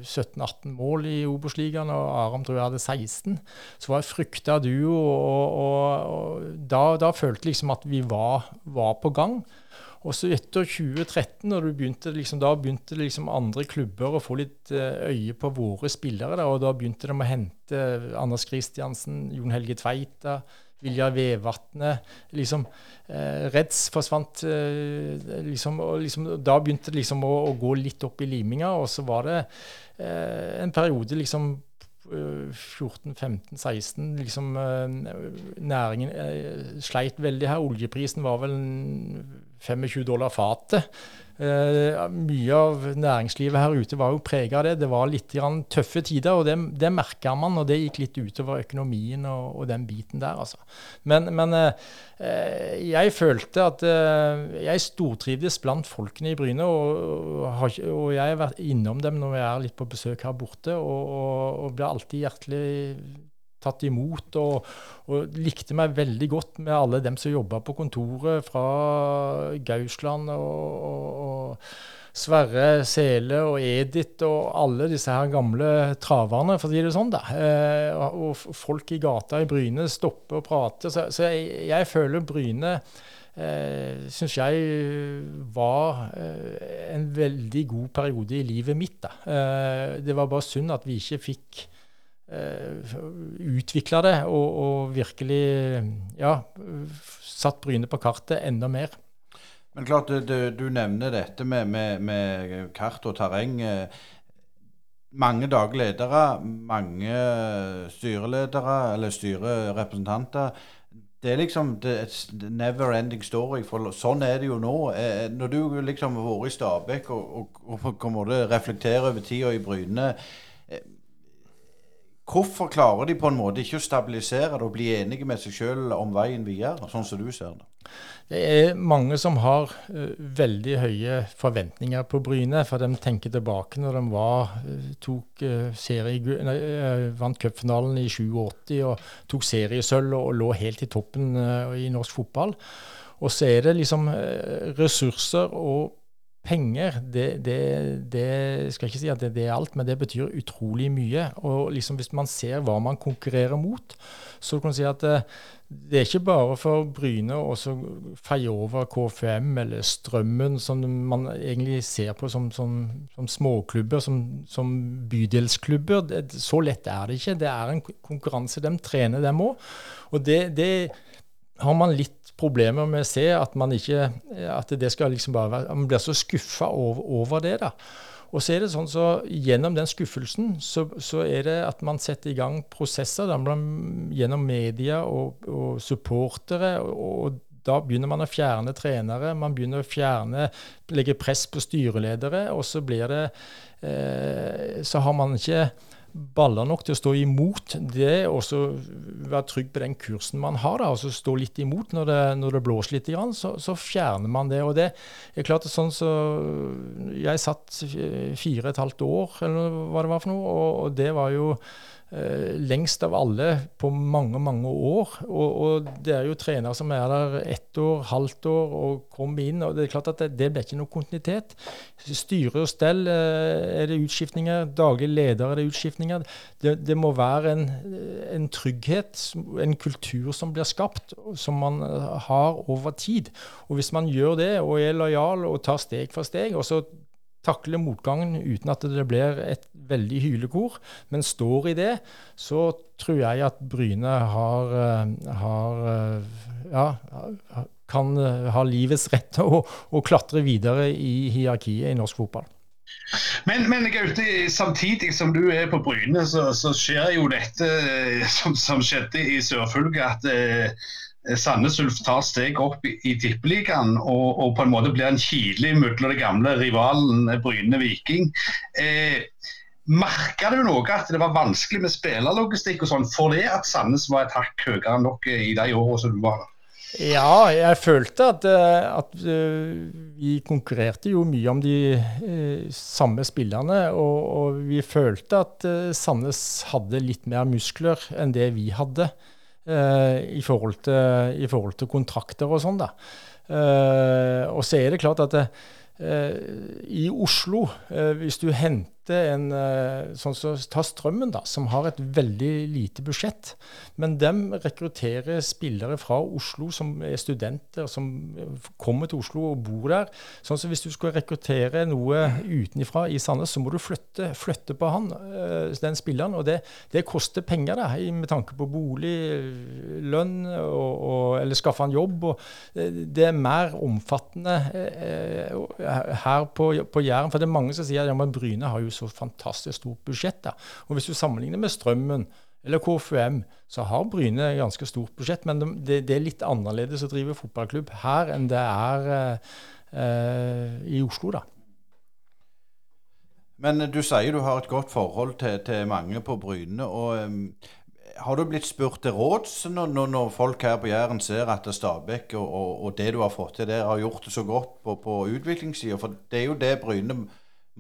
17-18 mål i Obos-ligaen, og Aram tror jeg hadde 16. Så var jeg frykta duo, og, og, og da, da følte jeg liksom at vi var, var på gang. Og så etter 2013, når begynte, liksom, da begynte liksom andre klubber å få litt uh, øye på våre spillere. Da, og da begynte de å hente Anders Kristiansen, Jon Helge Tveita, Viljar Vevatnet. Liksom, eh, Reds forsvant. Eh, liksom, og liksom, da begynte det liksom å, å, gå litt opp i liminga, og så var det en periode liksom 14-15-16 liksom eh, Næringen eh, sleit veldig her. Oljeprisen var vel 25 dollar fatet. Eh, mye av næringslivet her ute var jo prega av det. Det var litt tøffe tider, og det, det merka man. Og det gikk litt utover økonomien og, og den biten der, altså. Men, men eh, jeg følte at eh, jeg stortrivdes blant folkene i Bryne, og, og, og, jeg har vært innom dem når jeg er litt på besøk her borte, og, og blir alltid hjertelig tatt imot, og, og, likte meg veldig godt med alle dem som jobba på kontoret, fra Gausland og, og, og, Sverre Sele og Edith og alle disse her gamle traverne, for å si det sånn. da. Eh, og folk i gata i Bryne stopper og prater. Så, så jeg, jeg, føler Bryne eh, syns jeg var eh, en veldig god periode i livet mitt. da. Eh, det var bare synd at vi ikke fikk utvikla det og, og, virkelig ja, satt Bryne på kartet enda mer.
Men klart, du, du nevner dette med, med, med, kart og terreng. Mange daglige ledere, mange styreledere eller styrerepresentanter. Det er liksom et never ending story. for Sånn er det jo nå. Eh, når du liksom har vært i Stabekk og, og, og måte reflekterer over tida i Bryne Hvorfor klarer de på en måte ikke å stabilisere det og bli enige med seg sjøl om veien videre, sånn som du ser det?
Det er mange som har uh, veldig høye forventninger på Bryne. For de tenker tilbake når de var, uh, tok uh, serie, nei, vant cupfinalen i 87 og tok seriesølv og, og, lå helt i toppen i norsk fotball. Og så er det liksom ressurser og penger, det, det, det, skal jeg ikke si at det, det, er alt, men det betyr utrolig mye. Og liksom hvis man ser hva man konkurrerer mot, så kan man si at det, det er ikke bare for Bryne å feie over KFM eller Strømmen, som man egentlig ser på som, som, som småklubber, som, som bydelsklubber. så lett er det ikke. Det er en konkurranse. De trener, dem òg. Og det har man litt problemer med å se at man ikke at det skal liksom bare være, Man blir så skuffa over, over, det. da. Og så er det sånn så Gjennom den skuffelsen så, så er det at man setter i gang prosesser da, gjennom media og, og supportere. og, og da begynner man å fjerne trenere, man begynner å fjerne, legge press på styreledere, og så blir det eh, Så har man ikke baller nok til å stå imot det, og være trygg på den kursen man har, da, altså stå litt imot når det, når det blåser litt, så, så, fjerner man det. Og det er klart sånn så Jeg satt fire og et halvt år, eller hva det var for noe, og, og det var jo lengst av alle på mange, mange år. Og, og, det er jo trenere som er der ett år, halvt år og kommer inn. og Det er klart at det, det blir ikke noe kontinuitet. Styre og stell eh, er det utskiftninger. Daglig leder er det utskiftninger. Det, det må være en, en, trygghet, en kultur som blir skapt, som man eh, har over tid. Og Hvis man gjør det og er lojal og tar steg for steg, og så takle motgangen uten at det blir et veldig hylekor, men står i det, så tror jeg at Bryne har, eh, har eh, ja, kan eh, ha livets rett til å, å klatre videre i hierarkiet i norsk fotball.
Men, men Gaute, samtidig som du er på Bryne, så, så skjer jo dette som, som skjedde i Sørfylket, at Sandnes Ulf tar steg opp i, i tippeligaen og, og, på en måte blir en kile mellom det gamle rivalen eh, Bryne Viking. Eh, Merka du noe at det var vanskelig med spillerlogistikk og sånn, for det at Sandnes var et hakk høyere dere i de årene som du var der?
Ja, jeg følte at, at, vi konkurrerte jo mye om de eh, samme spillerne. Og, og, vi følte at Sandnes hadde litt mer muskler enn det vi hadde. Eh, i forhold, til, i, forhold til, kontrakter og sånn. da. Eh, og så er det klart at det, eh, i Oslo, hvis du henter hente en eh, sånn som så, Ta Strømmen, da, som har et veldig lite budsjett. Men de rekrutterer spillere fra Oslo som er studenter, som kommer til Oslo og bor der. Sånn så Hvis du skal rekruttere noe utenfra i Sandnes, så må du flytte, flytte på han, eh, den spilleren. Og det, det koster penger, da, med tanke på bolig, lønn og, og, eller skaffe han jobb. og Det er mer omfattende eh, her på, på Jæren. For det er mange som sier ja, Bryne har jo så fantastisk stort budsjett. da. Og Hvis du sammenligner med Strømmen eller KFUM, så har Bryne ganske stort budsjett. Men det, det, er litt annerledes å drive fotballklubb her enn det er i Oslo, da.
Men du sier du har et godt forhold til, til mange på Bryne. og um, Har du blitt spurt til råds når, når, folk her på Jæren ser at Stabæk og, og, og, det du har fått til der, har gjort det så godt på, på utviklingssida? For det er jo det Bryne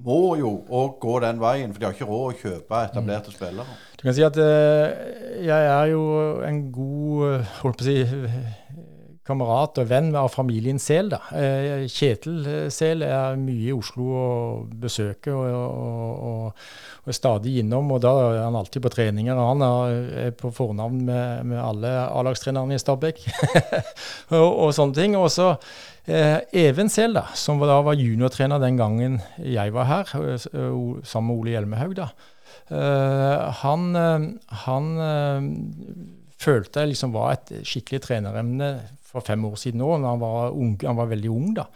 må jo òg gå den veien, for de har ikke råd å kjøpe etablerte mm. spillere.
Du kan si at uh, jeg er jo en god uh, holdt på å si kamerat og venn av familien Sel. da. Eh, Kjetil eh, Sel er mye i Oslo og besøker og, og, og, og, er stadig innom. og Da er han alltid på treninger. og Han er på fornavn med, med alle A-lagstrenerne i Stabæk og, sånne ting. Og så eh, Even Sel, da, som da var juniortrener den gangen jeg var her, eh, sammen med Ole Hjelmehaug. da. Han, han følte jeg liksom var et skikkelig treneremne for fem år siden òg, han var, ung, han var veldig ung. da.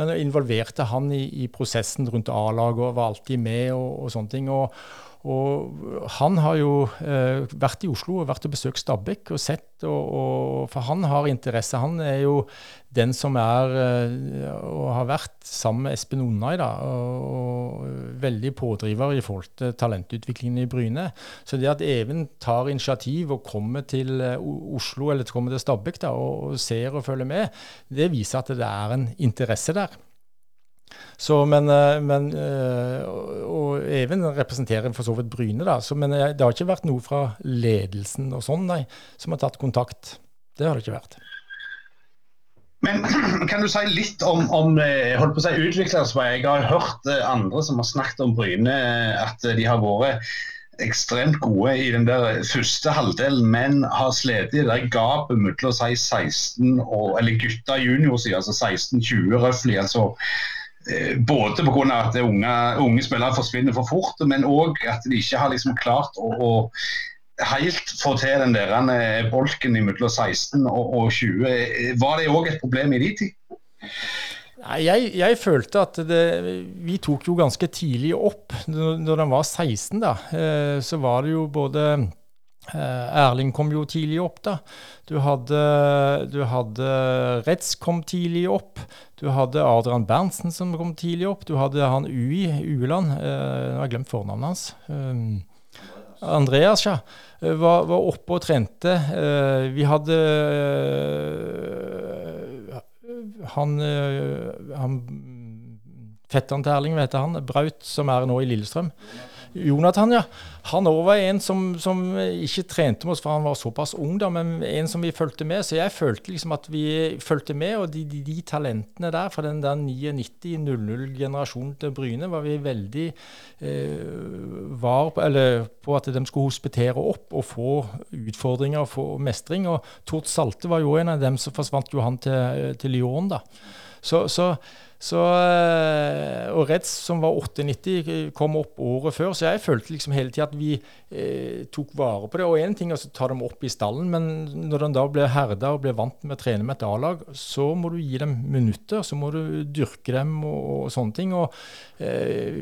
Men involverte han i, i prosessen rundt A-laget og var alltid med og, og sånne ting. og og han har jo eh, vært i Oslo og vært og besøkt Stabekk og sett, og, og, for han har interesse. Han er jo den som er eh, og har vært sammen med Espen Onnai, da, og, og, veldig pådriver i forhold til talentutviklingen i Bryne. Så det at Even tar initiativ og kommer til eh, Oslo eller kommer til Stabekk og, og ser og følger med, det viser at det er en interesse der. Så, men, eh, men, eh, og Even representerer for så vidt Bryne, da. Så, men det har ikke vært noe fra ledelsen og sånn, nei, som har tatt kontakt. Det har det ikke vært.
Men kan du si litt om, om eh, holdt på å si utviklingsvei? Jeg har hørt andre som har snakket om Bryne, at de har vært ekstremt gode i den der første halvdelen, men har slitt i det gapet mellom si 16 og eller gutta junior, altså 16-20 røftlig. Altså Eh, både pga. at unge, unge, spillere forsvinner for fort, men òg at de ikke har liksom klart å, å helt få til den der eh, bolken mellom 16 og, og 20. Var det òg et problem i de tid?
Nei, jeg, jeg, følte at det, vi tok jo ganske tidlig opp. Når, den var 16, da, eh, så var det jo både Erling kom jo tidlig opp, da. Du hadde, du hadde Retz kom tidlig opp. Du hadde Adrian Berntsen som kom tidlig opp. Du hadde han Ui, Ueland. Eh, jeg har glemt fornavnet hans. Um, Andreas ja, eh, var, var, oppe og trente. Vi hadde han, han Fetteren til Erling, hva heter han? Braut, som er nå i Lillestrøm. Jonathan, ja. Han òg var en som, som, ikke trente med oss, for han var såpass ung, da, men en som vi fulgte med. Så jeg følte liksom at vi fulgte med, og de, de, de talentene der fra den der 99-00-generasjonen til Bryne var vi veldig eh, var på, eller, på at de skulle hospitere opp og få utfordringer og få mestring. Og Tord Salte var jo en av dem som forsvant jo han til, til Lyon, da. Så, så så, eh, og Reds, som var 98, kom opp året før. Så jeg følte liksom hele tida at vi eh, tok vare på det. Og én ting er å ta dem opp i stallen, men når de da blir herda og blir vant med å trene med et A-lag, så må du gi dem minutter. Så må du dyrke dem og, og sånne ting. Og eh,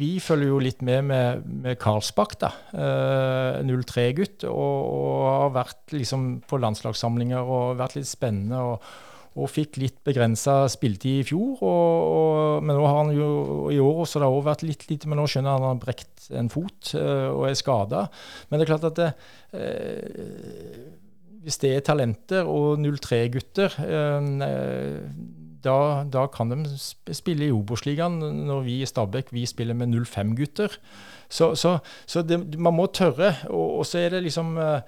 vi følger jo litt med med, med Karlsbakk, da. Eh, 03-gutt. Og, og, har vært liksom på landslagssamlinger og vært litt spennende. og og fikk litt begrensa spilletid i fjor. Og, og, men nå har han jo i år så det har også vært litt lite, men nå skjønner at han har brekt en fot øh, og er skada. Men det er klart at det, øh, hvis det er talenter og 03-gutter øh, da, da, kan de spille i Obos-ligaen, når vi i Stabæk vi spiller med 05-gutter. Så, så, så det, man må tørre. Og, og, så er det liksom Eh,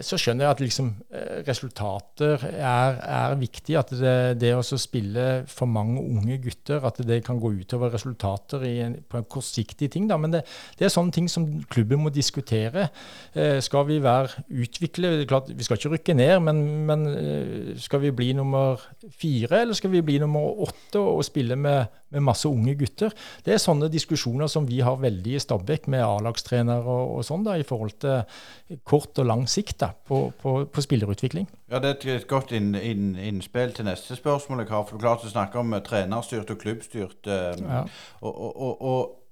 så skjønner jeg at liksom, eh, resultater er, er, viktig. At det, det å spille for mange unge gutter, at det kan gå utover resultater en, på en kortsiktig ting. Da. Men det, det, er sånne ting som klubben må diskutere. Eh, skal vi være utvikle klart, Vi skal ikke rykke ned, men, men, skal vi bli nummer fire, eller skal vi bli nummer åtte og, og spille med, med, masse unge gutter? Det er sånne diskusjoner som vi har veldig i Stabæk med A-lagstrenere og, og sånn, da, i forhold til kort og lang sikt da, på, på, på, spillerutvikling.
Ja, Det er et godt inn, inn, innspill til neste spørsmål jeg har. for Du klarte å snakke om uh, trenerstyrt og klubbstyrt. Uh, ja. Og, og, og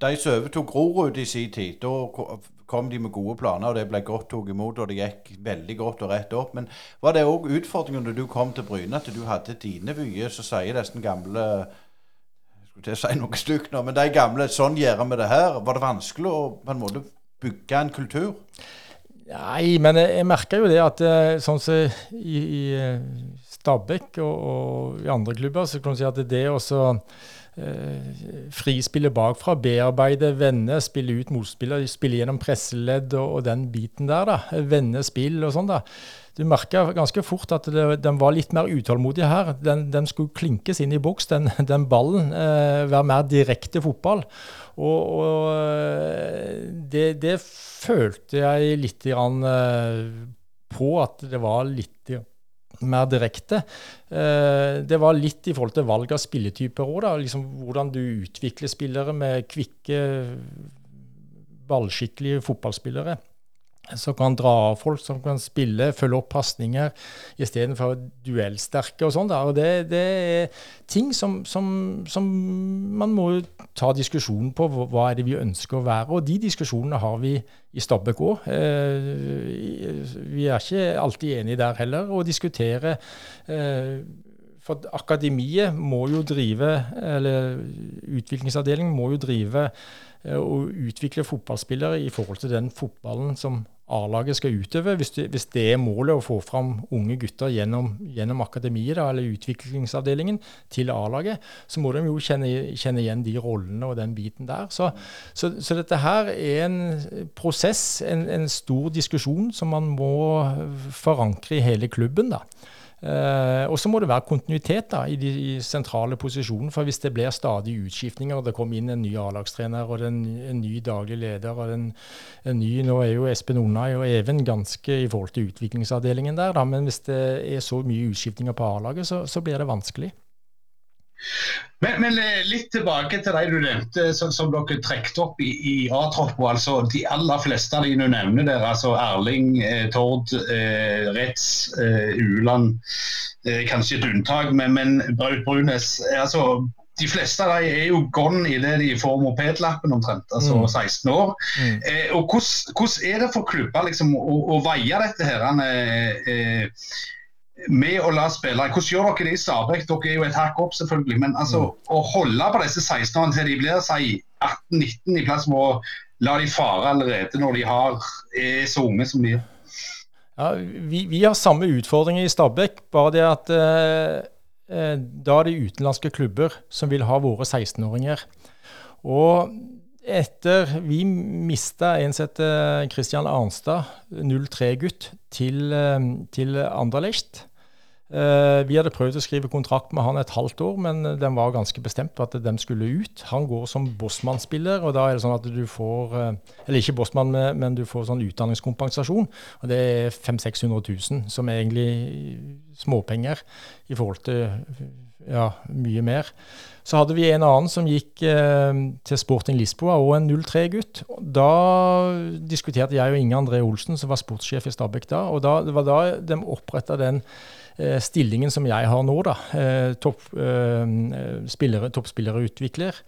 de som overtok Grorud i sin tid, da kom de med gode planer, og det ble godt tatt imot, og det gikk veldig godt og rett opp. Men var det òg utfordringen når du kom til Bryne, at du hadde dine vyer, så sier nesten gamle skulle til å si noe stygt nå, men de gamle Sånn gjør vi det her. Var det vanskelig å på en måte bygge en kultur?
Nei, men jeg, jeg merker jo det at eh, sånn som i, i eh, Stabæk og, og, i andre klubber, så kan du si at det å eh, frispille bakfra, bearbeide, vende, spille ut motspiller, spille gjennom presseledd og, og, den biten der, da, vende spill og sånn, da. Du merka ganske fort at det, den var litt mer utålmodig her. Den, den skulle klinkes inn i boks, den, den ballen. Eh, være mer direkte fotball. Og, og eh, det, det, følte jeg litt grann, eh, på at det var litt mer direkte. Eh, det var litt i forhold til valg av spilletyper òg, liksom hvordan du utvikler spillere med kvikke, ballskikkelige fotballspillere som kan dra av folk, som kan spille, følge opp pasninger istedenfor duellsterke og sånn. Og det, det, er ting som, som, som, man må ta diskusjonen på. Hva er det vi ønsker å være? Og de diskusjonene har vi i Stabæk òg. Eh, vi er ikke alltid enige der heller, Og diskutere. Eh, for akademiet må jo drive, eller utviklingsavdelingen må jo drive eh, og utvikle fotballspillere i forhold til den fotballen som A-laget skal utøve. Hvis det, hvis det, er målet å få fram unge gutter gjennom, gjennom akademiet da, eller utviklingsavdelingen til A-laget, så må de jo kjenne, kjenne, igjen de rollene og den biten der. Så, så, så dette her er en prosess, en, en, stor diskusjon som man må forankre i hele klubben. da. Uh, og så må det være kontinuitet da, i de i sentrale posisjonene. For hvis det blir stadig utskiftninger, og det kommer inn en ny A-lagstrener og en, en, ny daglig leder og en, en, ny Nå er jo Espen Onnai og Even ganske i forhold til utviklingsavdelingen der, da, men hvis det er så mye utskiftninger på A-laget, så, så blir det vanskelig.
Men, men, eh, litt tilbake til de du nevnte, som, som dere trekte opp i, i A-troppa. Altså, de aller fleste av de du nevner der, altså Erling, eh, Tord, eh, Retz, eh, Uland, eh, kanskje et unntak, men, men Braut Brunes altså, de fleste av dem er jo gone idet de får mopedlappen omtrent, altså mm. 16 år. Mm. Eh, og hvordan, er det for klubber liksom, å, å veie dette her? Eh, med å la spillere Hvordan gjør dere det i Stabæk? Dere er jo et hakk opp, selvfølgelig. Men altså, mm. å holde på disse 16-årene til de blir si 18-19, i plass med å la de fare allerede når de har, er så unge som de er.
Ja, vi, vi, har samme utfordringer i Stabæk, bare det at eh, eh da er det utenlandske klubber som vil ha våre 16-åringer. Og etter vi mista en som heter Christian Arnstad, 03-gutt, til, eh, til Anderlecht. Uh, vi hadde prøvd å skrive kontrakt med han et halvt år, men den var ganske bestemt på at de skulle ut. Han går som Bossmann-spiller, og da er det sånn at du får uh, Eller ikke Bossmann, men du får sånn utdanningskompensasjon. Og det er 500 000-600 000, som er egentlig småpenger i forhold til ja, mye mer. Så hadde vi en annen som gikk eh, til Sporting Lisboa, og en 03-gutt. Da diskuterte jeg og Inge André Olsen, som var sportssjef i Stabæk da, og da, det var da de oppretta den Eh, stillingen som jeg har nå, da, eh, eh, toppspillerutvikler.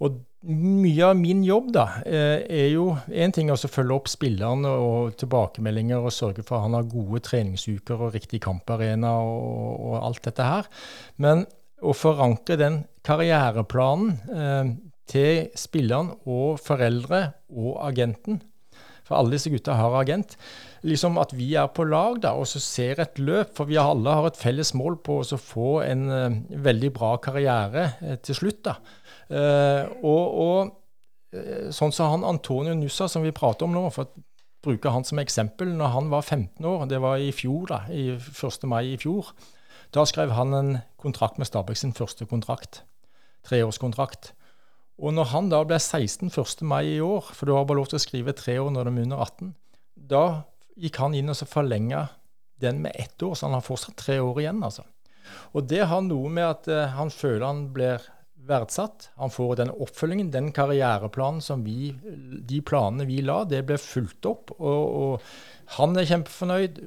Og mye av min jobb da, er jo én ting å følge opp spillerne og tilbakemeldinger og sørge for at han har gode treningsuker og riktig kamparena og, og alt dette her. Men å forankre den karriereplanen eh, til spilleren og foreldre og agenten, for alle disse gutta har agent, liksom at vi er på lag da, og så ser et løp. For vi alle har et felles mål på å få en uh, veldig bra karriere uh, til slutt. da. Uh, og, og sånn som han Antonio Nussa, som vi prater om nå, for å bruke han som eksempel. Når han var 15 år, det var i fjor, da, i 1. mai i fjor, da skrev han en kontrakt med Stabæk, sin første kontrakt. Treårskontrakt. Og når han da ble 16 1. mai i år, for du har bare lov til å skrive tre år når de er under 18, da gikk han inn og så forlenga den med ett år, så han har fortsatt tre år igjen. altså. Og det har noe med at uh, han føler han blir verdsatt. Han får den oppfølgingen, den karriereplanen som vi De planene vi la, det ble fulgt opp. Og, og han er kjempefornøyd,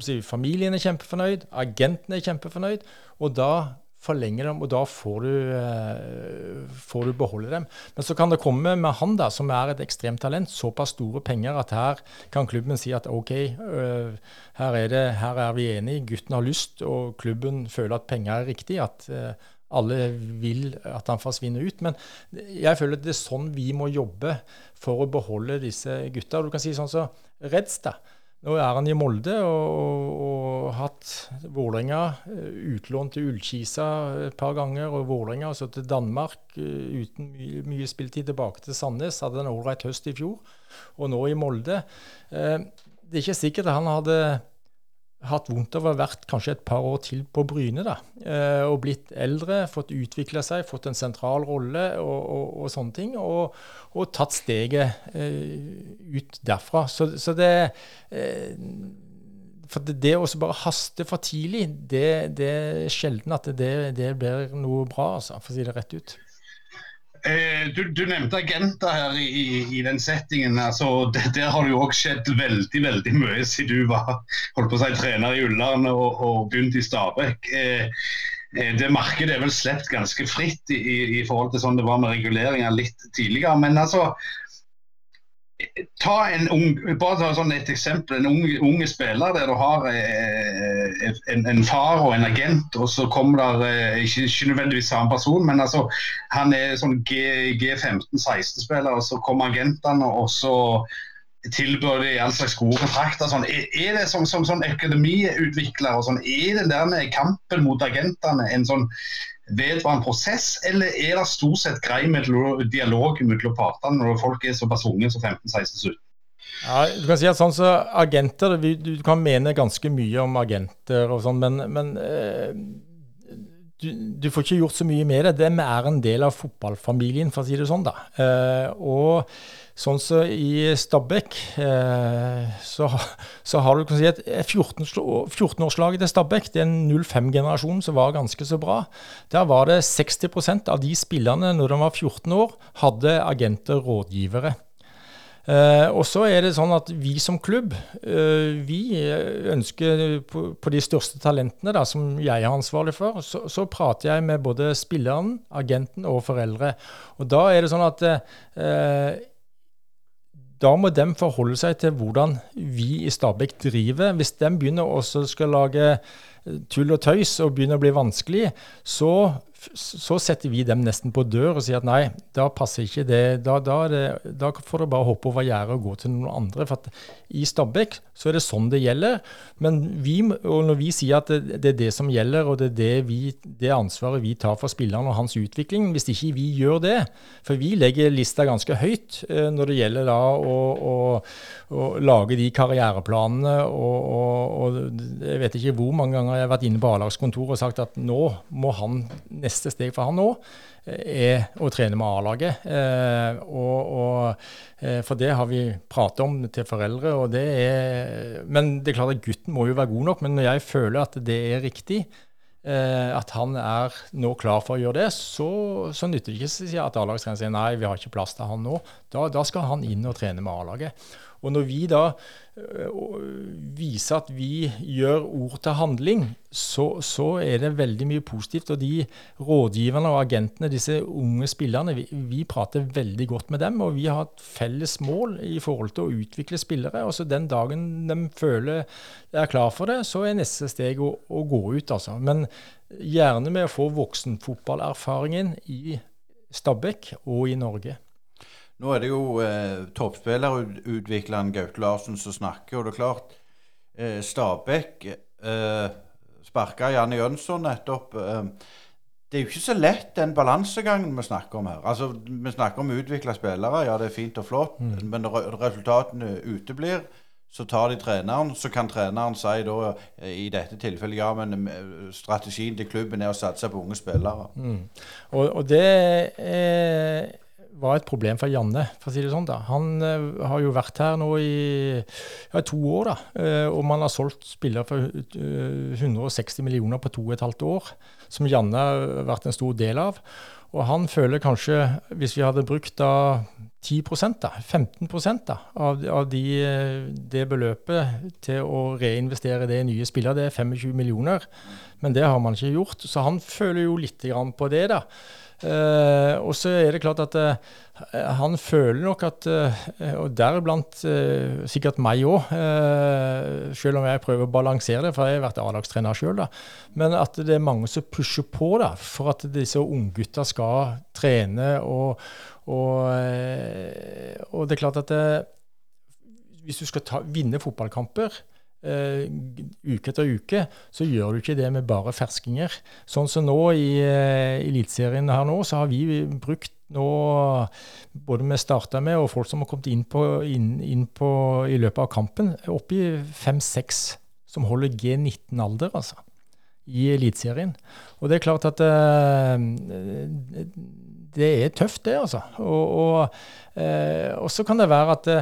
si, familien er kjempefornøyd, agenten er kjempefornøyd. Og da forlenger dem, og da får du, eh, får du, beholde dem. Men så kan det komme med han, da, som er et ekstremt talent, såpass store penger at her kan klubben si at OK, øh, her, er det, her, er vi enige, gutten har lyst, og klubben føler at penger er riktig. at øh, alle vil at han forsvinner ut. Men jeg føler at det er sånn vi må jobbe for å beholde disse gutta. Du kan si sånn som så Reds, da. Nå er han i Molde og, og hatt Vålerenga eh, utlånt til Ullkisa et par ganger. Og Vålerenga så til Danmark eh, uten mye, mye spilletid tilbake til Sandnes. Hadde en ålreit høst i fjor. Og nå i Molde. Eh, det er ikke sikkert han hadde hatt vondt av å ha vært kanskje et par år til på Bryne. da, Og blitt eldre, fått utvikla seg, fått en sentral rolle og, og, og sånne ting. Og, og tatt steget eh, ut derfra. Så, så det eh, for det, det å bare haste for tidlig, det, det er sjelden at det, det, blir noe bra, altså, for å si det rett ut.
Eh, du, du, nevnte agenter her i, i, den settingen. altså det, Der har det jo òg skjedd veldig veldig mye siden du var holdt på å si, trener i Ullern og, og begynte i Stabæk. Eh, Eh, det markedet er vel sluppet ganske fritt i, i, forhold til sånn det var med reguleringer litt tidligere. Men altså Ta en ung, bare ta sånn et eksempel. En unge, unge spiller der du har eh, en, en, far og en agent, og så kommer der eh, ikke, ikke, nødvendigvis samme person, men altså han er sånn G15-16-spiller, og så kommer agentene, og så tilbyr de all slags gode kontrakter. Sånn. Er, er, det som, som sånn økonomiutvikler og sånn, er det der kampen mot agentene en sånn vedvarende prosess, eller er det stort sett grei med dialog mellom partene når folk er såpass unge som 15-16-17?
Ja, du kan si at sånn så agenter, Du kan mene ganske mye om agenter, og sånn, men, men eh, du, du, får ikke gjort så mye med det. De er en del av fotballfamilien, for å si det sånn. da. Eh, og Sånn som så i Stabæk, eh, så, så, har du kan si, et 14-årslaget til Stabæk. Det er en 05-generasjon som var ganske så bra. Der var det 60% av de spillerne når de var 14 år, hadde agenter, rådgivere. Eh, og så er det sånn at vi som klubb, eh, vi ønsker på, på, de største talentene da, som jeg er ansvarlig for, så, så, prater jeg med både spilleren, agenten og foreldre. Og da er det sånn at eh, da må de forholde seg til hvordan vi i Stabæk driver. Hvis de begynner å lage eh, tull og tøys og begynner å bli vanskelig, så så setter vi dem nesten på dør og sier at nei, da passer ikke det. Da, da, det, da får du bare hoppe over gjerdet og gå til noen andre. For i Stabekk så er det sånn det gjelder. Men vi, og når vi sier at det, det, er det som gjelder, og det er det, vi, det ansvaret vi tar for spilleren og hans utvikling Hvis ikke vi gjør det, for vi legger lista ganske høyt eh, når det gjelder da å, å, å lage de karriereplanene og, og, og, jeg vet ikke hvor mange ganger jeg har vært inne på A-lagskontoret og sagt at nå må han nesten neste steg for han nå eh, er å trene med A-laget. Eh, eh, for det har vi pratet om til foreldre. Og det er, men det er klart at gutten må jo være god nok. Men når jeg føler at det er riktig, at han er nå klar for å gjøre det, så, så nytter det ikke at A-lagstreneren sier nei, vi har ikke plass til han nå. Da, da skal han inn og trene med A-laget. Og når vi da øh, viser at vi gjør ord til handling, så, så, er det veldig mye positivt. Og de rådgiverne og agentene, disse unge spillerne, vi, vi, prater veldig godt med dem. Og vi har et felles mål i forhold til å utvikle spillere. Og så den dagen de føler de er klar for det, så er neste steg å, å gå ut, altså. Men gjerne med å få voksenfotballerfaringen i Stabæk og i Norge.
Nå er det jo eh, toppspillerutvikleren Gaute Larsen som snakker, og det er klart eh, Stabæk eh, sparka Janne Jønsson nettopp. Eh, det er jo ikke så lett, den balansegangen vi snakker om her. Altså, Vi snakker om utvikla spillere, ja det er fint og flott, mm. men når resultatene uteblir, så tar de treneren. Så kan treneren si da, eh, i dette tilfellet ja, men eh, strategien til klubben er å satse på unge spillere. Mm.
Og, og, det er var et problem for Janne, for å si det sånn. da. Han uh, har jo vært her nå i ja, to år, da. Uh, og man har solgt spillere for uh, eh, 160 millioner på to og et halvt år, som Janne har vært en stor del av. Og han føler kanskje, hvis vi hadde brukt da 10 da, 15 da, av, av de, det beløpet til å reinvestere det i nye spillere, det er 25 millioner. Men det har man ikke gjort. Så han føler jo litt på det, da. Uh, og så er det klart at uh, han føler nok at uh, Og deriblant sikkert meg òg, selv om jeg prøver å balansere det, for jeg har vært A-lagstrener sjøl, men at det er mange som pusher på da, for at disse unggutta skal trene. Og, og, og, det er klart at hvis du skal ta, vinne fotballkamper Uh, uke etter uke, så gjør du ikke det med bare ferskinger. Sånn som nå i uh, Eliteserien her nå, så har vi brukt nå både vi starta med og folk som har kommet inn, på, inn, inn på, i løpet av kampen, oppi fem-seks som holder G19-alder, altså. I Eliteserien. Og det er klart at uh, det er tøft, det, altså. Og, og, uh, så kan det være at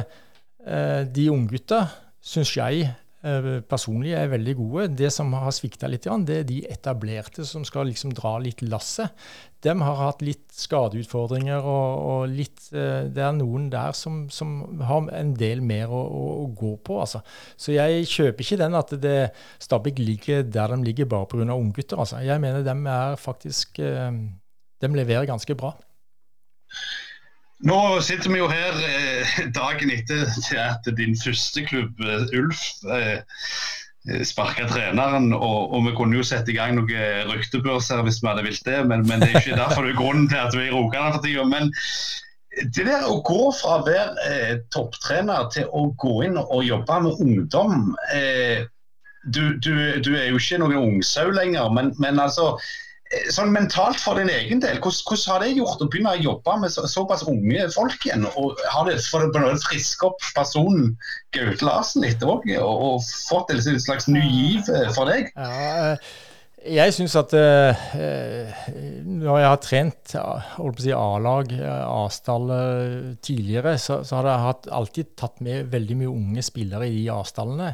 de unggutta, syns jeg, personlig er veldig gode. Det som har svikta litt, det er de etablerte som skal liksom dra litt lasset. De har hatt litt skadeutfordringer, og, og litt, eh, det er noen der som, som har en del mer å, å, å gå på. Altså. Så jeg kjøper ikke den at det Stabæk ligger der de ligger bare pga. unggutter. Altså. Jeg mener de er faktisk eh, De leverer ganske bra.
Nå sitter vi jo her eh, dagen etter til at din første klubb, eh, Ulf, eh, eh sparka treneren. Og, og, vi kunne jo sette i gang noen ryktebørser hvis vi hadde villet det, men, men, det er ikke derfor det er grunnen til at vi er i Rogaland for tida. Men det der å gå fra å være eh, topptrener til å gå inn og jobbe med ungdom eh, du, du, du, er jo ikke noen ungsau lenger, men, men altså sånn mentalt for din egen del, hvordan, hvordan, har det gjort å begynne å jobbe med så, såpass unge folk igjen? og Har det for å friske opp personen Gaute Larsen litt òg, og, og, fått en slags ny giv eh, for deg?
Ja, eh, jeg syns at eh, når jeg har trent si, A-lag, A-stall tidligere, så, så, har jeg hatt, alltid tatt med veldig mye unge spillere i de A-stallene.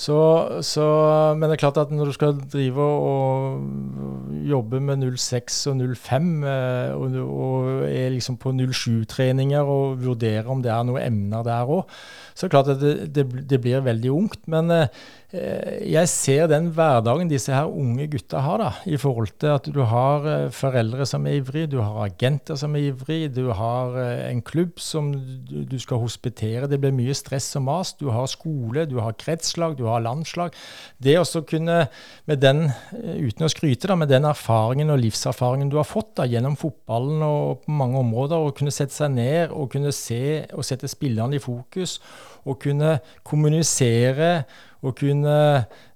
Men det er klart at når du skal drive og jobbe med 06 og 05, eh, og, og er liksom på 07-treninger og vurderer om det er noen emner der òg, så er det klart at det, det, det blir veldig ungt. Men eh, jeg ser den hverdagen disse her unge gutta har, da, i forhold til at du har eh, foreldre som er ivrige, du har agenter som er ivrige, du har en klubb som du skal hospitere. Det blir mye stress og mas. Du har skole, du har kretslag. du har landslag. Det å kunne, med den, eh, uten å skryte, da, med den erfaringen og livserfaringen du har fått da, gjennom fotballen og på mange områder, å kunne sette seg ned og kunne se og sette spillerne i fokus, og kunne kommunisere og kunne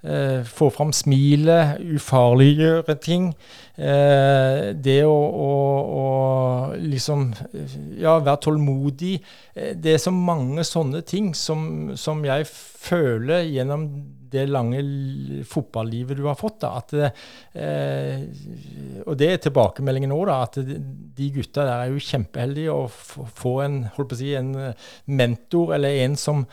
eh, få fram smilet, ufarliggjøre ting. Eh, det å, å, å, liksom ja, være tålmodig. Eh, det er så mange sånne ting som, som jeg føler gjennom det lange fotballivet du har fått. Da, at, eh, og det er tilbakemeldingen nå, da, at de gutta der er jo kjempeheldige å få en, si, en eh, mentor eller en som,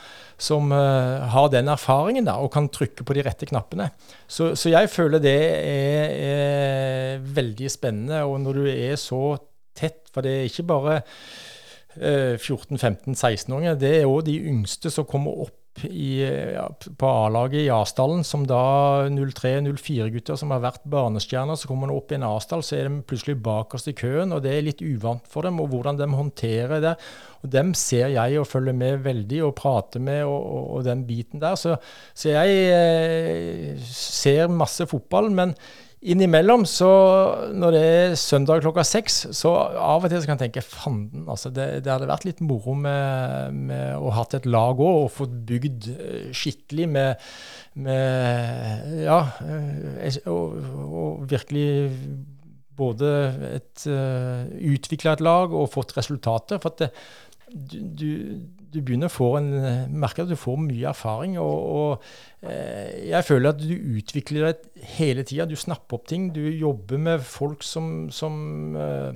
som uh, har den erfaringen da, og kan trykke på de rette knappene. Så, så jeg føler det er, er, veldig spennende. Og når du er så tett, for det er ikke bare 14-15-16-åringer, det er òg de yngste som kommer opp i, ja, på A-laget i Asdalen, som da 03-04-gutter som har vært barnestjerner. Så kommer de opp i en Asdal, så er de plutselig bakerst i køen. og Det er litt uvant for dem, og hvordan de håndterer det. Og Dem ser jeg og følger med veldig, og prater med, og, og, og den biten der. Så, så jeg eh, ser masse fotball. men Innimellom, så når det er søndag klokka seks, så av og til så kan jeg tenke fanden, altså det, det, hadde vært litt moro med, med å hatt et lag òg, og fått bygd eh, skikkelig med, med Ja, eh, og, og, virkelig både et uh, eh, utvikla et lag og fått resultater. For at det, du, du du begynner å få en, merke at du får mye erfaring. Og, og eh, jeg føler at du utvikler deg hele tida. Du snapper opp ting. Du jobber med folk som, som eh,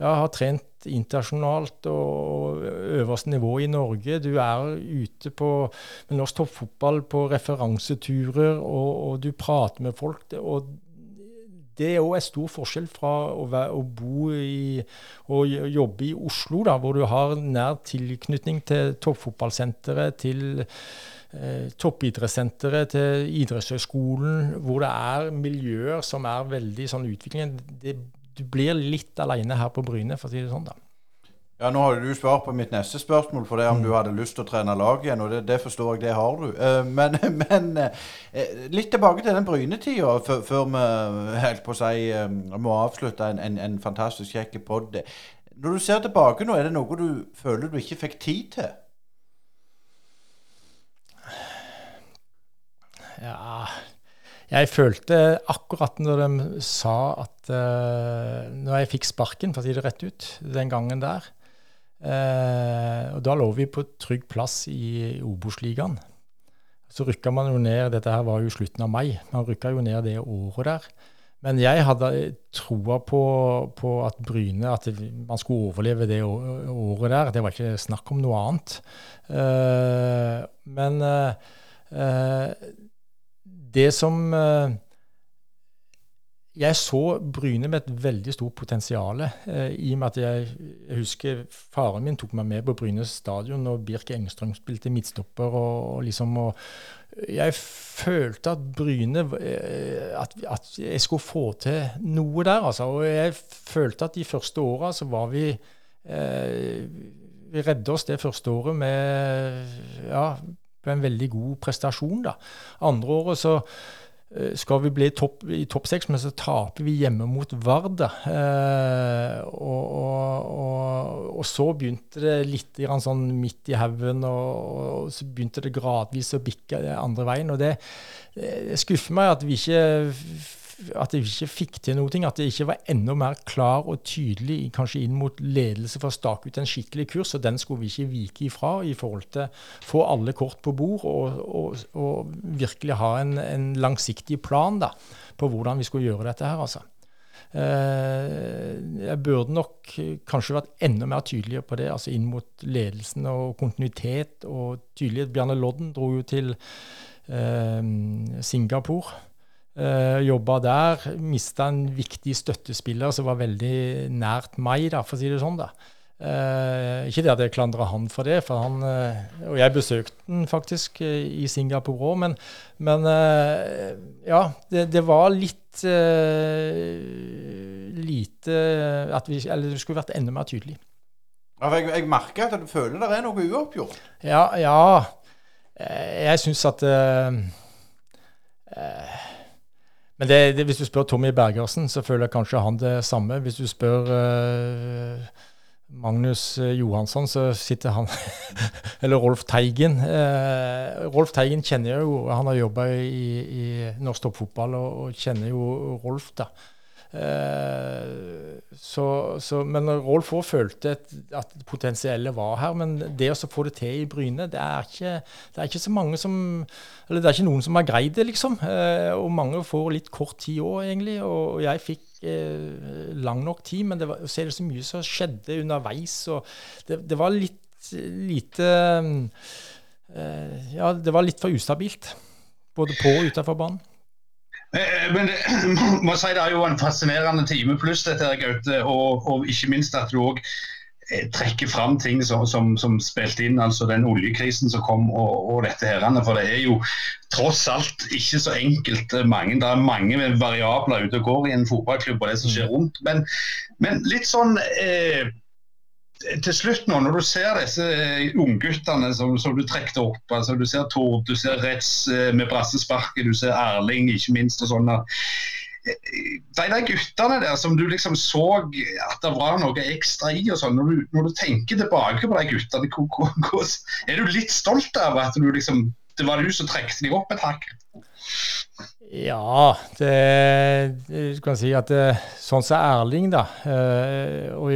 ja, har trent internasjonalt og øverste nivå i Norge. Du er ute på, med norsk toppfotball på referanseturer, og, og, du prater med folk. og det er òg stor forskjell fra å, være, å, bo i og jobbe i Oslo, da, hvor du har nær tilknytning til toppfotballsenteret, til eh, toppidrettssenteret, til idrettshøyskolen, hvor det er miljøer som er veldig sånn utviklingen. Du blir litt alene her på Bryne, for å si det sånn. da.
Ja, Nå har du svar på mitt neste spørsmål, for det er om mm. du hadde lyst til å trene lag igjen. og Det, det forstår jeg, det har du. Uh, men, men uh, litt tilbake til den Bryne-tida, før vi helt på å si uh, må avslutte en, en, en fantastisk kjekk pod. Når du ser tilbake nå, er det noe du føler du ikke fikk tid til?
Ja Jeg følte akkurat når de sa at Når jeg fikk sparken, for å si det rett ut, den gangen der Eh, og Da lå vi på trygg plass i Obos-ligaen. Så rykka man jo ned Dette her var jo slutten av mai. Man rykka jo ned det året der. Men jeg hadde troa på, på, at Bryne At man skulle overleve det året der. Det var ikke snakk om noe annet. Eh, men eh, det som uh, jeg så Bryne med et veldig stort potensial. Eh, I og med at jeg, jeg, husker faren min tok meg med på Bryne stadion når Birk Engstrøm spilte midtstopper. og, og liksom, og Jeg følte at Bryne eh, at, at, jeg skulle få til noe der. altså, Og jeg følte at de første åra så var vi eh, Vi redde oss det første året med ja, en veldig god prestasjon. da. Andre året så skal vi bli topp, i topp seks, men så taper vi hjemme mot Varda. Eh, og, og, og, og, så begynte det litt sånn midt i haugen, og, så begynte det gradvis å bikke andre veien. Og det, det skuffer meg at vi ikke at jeg ikke fikk til noe, at jeg ikke var enda mer klar og tydelig kanskje inn mot ledelse for å stake ut en skikkelig kurs, og den skulle vi ikke vike ifra i forhold til å få alle kort på bord og, og, og virkelig ha en, en, langsiktig plan da, på hvordan vi skulle gjøre dette her. altså. Eh, jeg burde nok kanskje vært enda mer tydeligere på det, altså inn mot ledelsen og kontinuitet og tydelighet. Bjarne Lodden dro jo til eh, Singapore Uh, Jobba der. Mista en viktig støttespiller som var veldig nært meg, da, for å si det sånn. da. Uh, ikke det at jeg klandrer han for det, for han, uh, og jeg besøkte han faktisk uh, i Singapore òg, men, men ja, det, det, var litt lite at vi, Eller det skulle vært enda mer tydelig.
Ja, jeg, jeg, merker at du føler det er noe uoppgjort.
Ja, ja. Jeg syns at men det, det, hvis du spør Tommy Bergersen, så føler kanskje han det samme. Hvis du spør uh, Magnus eh, Johansson, så sitter han Eller Rolf Teigen. Uh, Rolf Teigen kjenner jeg jo, han har jobba i, i norsk toppfotball og, og, kjenner jo Rolf, da. Uh, så, så, men Rolf òg følte at, at potensielle var her. Men det å få det til i Bryne, det er ikke, det er ikke så mange som Eller det er ikke noen som har greid det, liksom. Uh, og mange får litt kort tid òg, egentlig. Og jeg fikk uh, lang nok tid, men det var, så er det så mye som skjedde underveis. Og det, det var litt lite Ja, det var litt for ustabilt. Både på og utenfor banen.
Eh, men det, må si det er jo en fascinerende time pluss, dette her, Gaute. Og, og, ikke minst at du òg eh, trekker fram ting som, som, som, spilte inn, altså den oljekrisen som kom og, og dette her. For det er jo tross alt ikke så enkelt. Mange, det er mange variabler ute og går i en fotballklubb og det som skjer rundt. Men, men litt sånn eh, til slutt nå, når du ser disse eh, ungguttene som, som, du trekte opp, altså du ser Tord, du ser Retz eh, med brassesparket, du ser Erling ikke minst og sånn. Eh, de der guttene der som du liksom så at det var noe ekstra i og sånn, når, når, du tenker tilbake på de guttene, er du litt stolt av at du liksom, det var du som trekte dem opp et hakk?
Ja, det, du kan si at sånn som Erling, da. og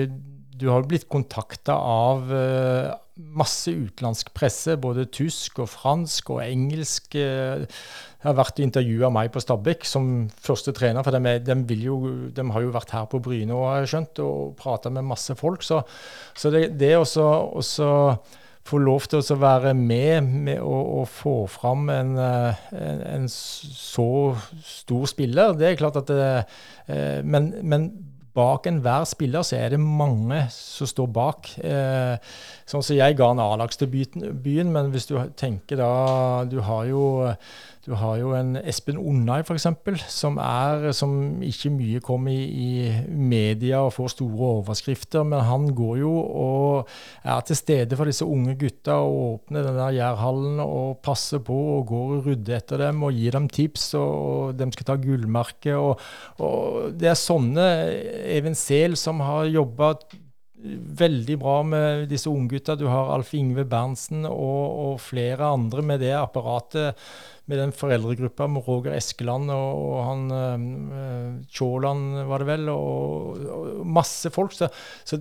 du har blitt kontakta av uh, masse utenlandsk presse, både tysk og fransk og engelsk. Jeg har vært og intervjua meg på Stabæk som første trener, for de, de, jo, de, har jo vært her på Bryne og har skjønt, og prata med masse folk. Så, så det, det også, også få lov til å være med med å, å få fram en, en, en, så stor spiller. Det er klart at det, men, men bak enhver spiller så er det mange som står bak. Eh, sånn som jeg ga en A-lagsdebuten, men hvis du tenker da Du har jo du har jo en Espen Onnai, f.eks., som, som ikke mye kommer i, i, media og får store overskrifter, men han går jo og er til stede for disse unge gutta og åpner den der Jærhallen og passer på og går og rydder etter dem og gir dem tips, og, og de skal ta gullmerke. Og, og, det er sånne Even Sehl som har jobba veldig bra med disse unggutta. Du har Alf Ingve Berntsen og, og, flere andre med det apparatet med den foreldregruppa med Roger Eskeland og, og han uh, var det vel, og, og masse folk. Så, så,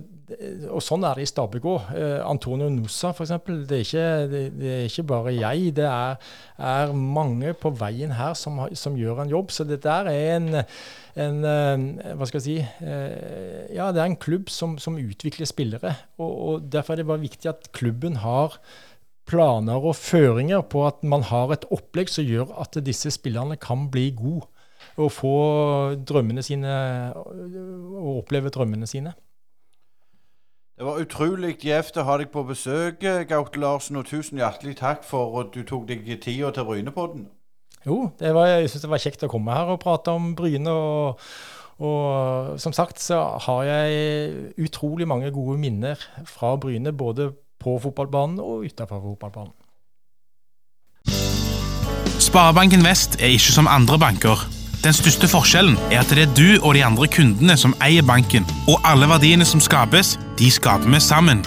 og sånn er det i Stabæk òg. Uh, Antonio Nussa, f.eks. Det, det, det er ikke bare jeg. Det er, er mange på veien her som, som, gjør en jobb. Så det der er en, en uh, Hva skal jeg si Ja, det er en klubb som, som utvikler spillere. Og, og Derfor er det bare viktig at klubben har planer og føringer på at man har et opplegg som gjør at disse spillerne kan bli gode og få drømmene sine og oppleve drømmene sine.
Det var utrolig gjevt å ha deg på besøk, Gaute Larsen, og tusen hjertelig takk for at du tok deg tida til Brynepodden.
Jo, var, jeg syns det var kjekt å komme her og prate om Bryne. og og som sagt så har jeg utrolig mange gode minner fra Bryne, både på fotballbanen og utenfor fotballbanen.
Sparebanken Vest er ikke som andre banker. Den største forskjellen er at det er du og de andre kundene som eier banken, og alle verdiene som skapes, de skaper vi sammen.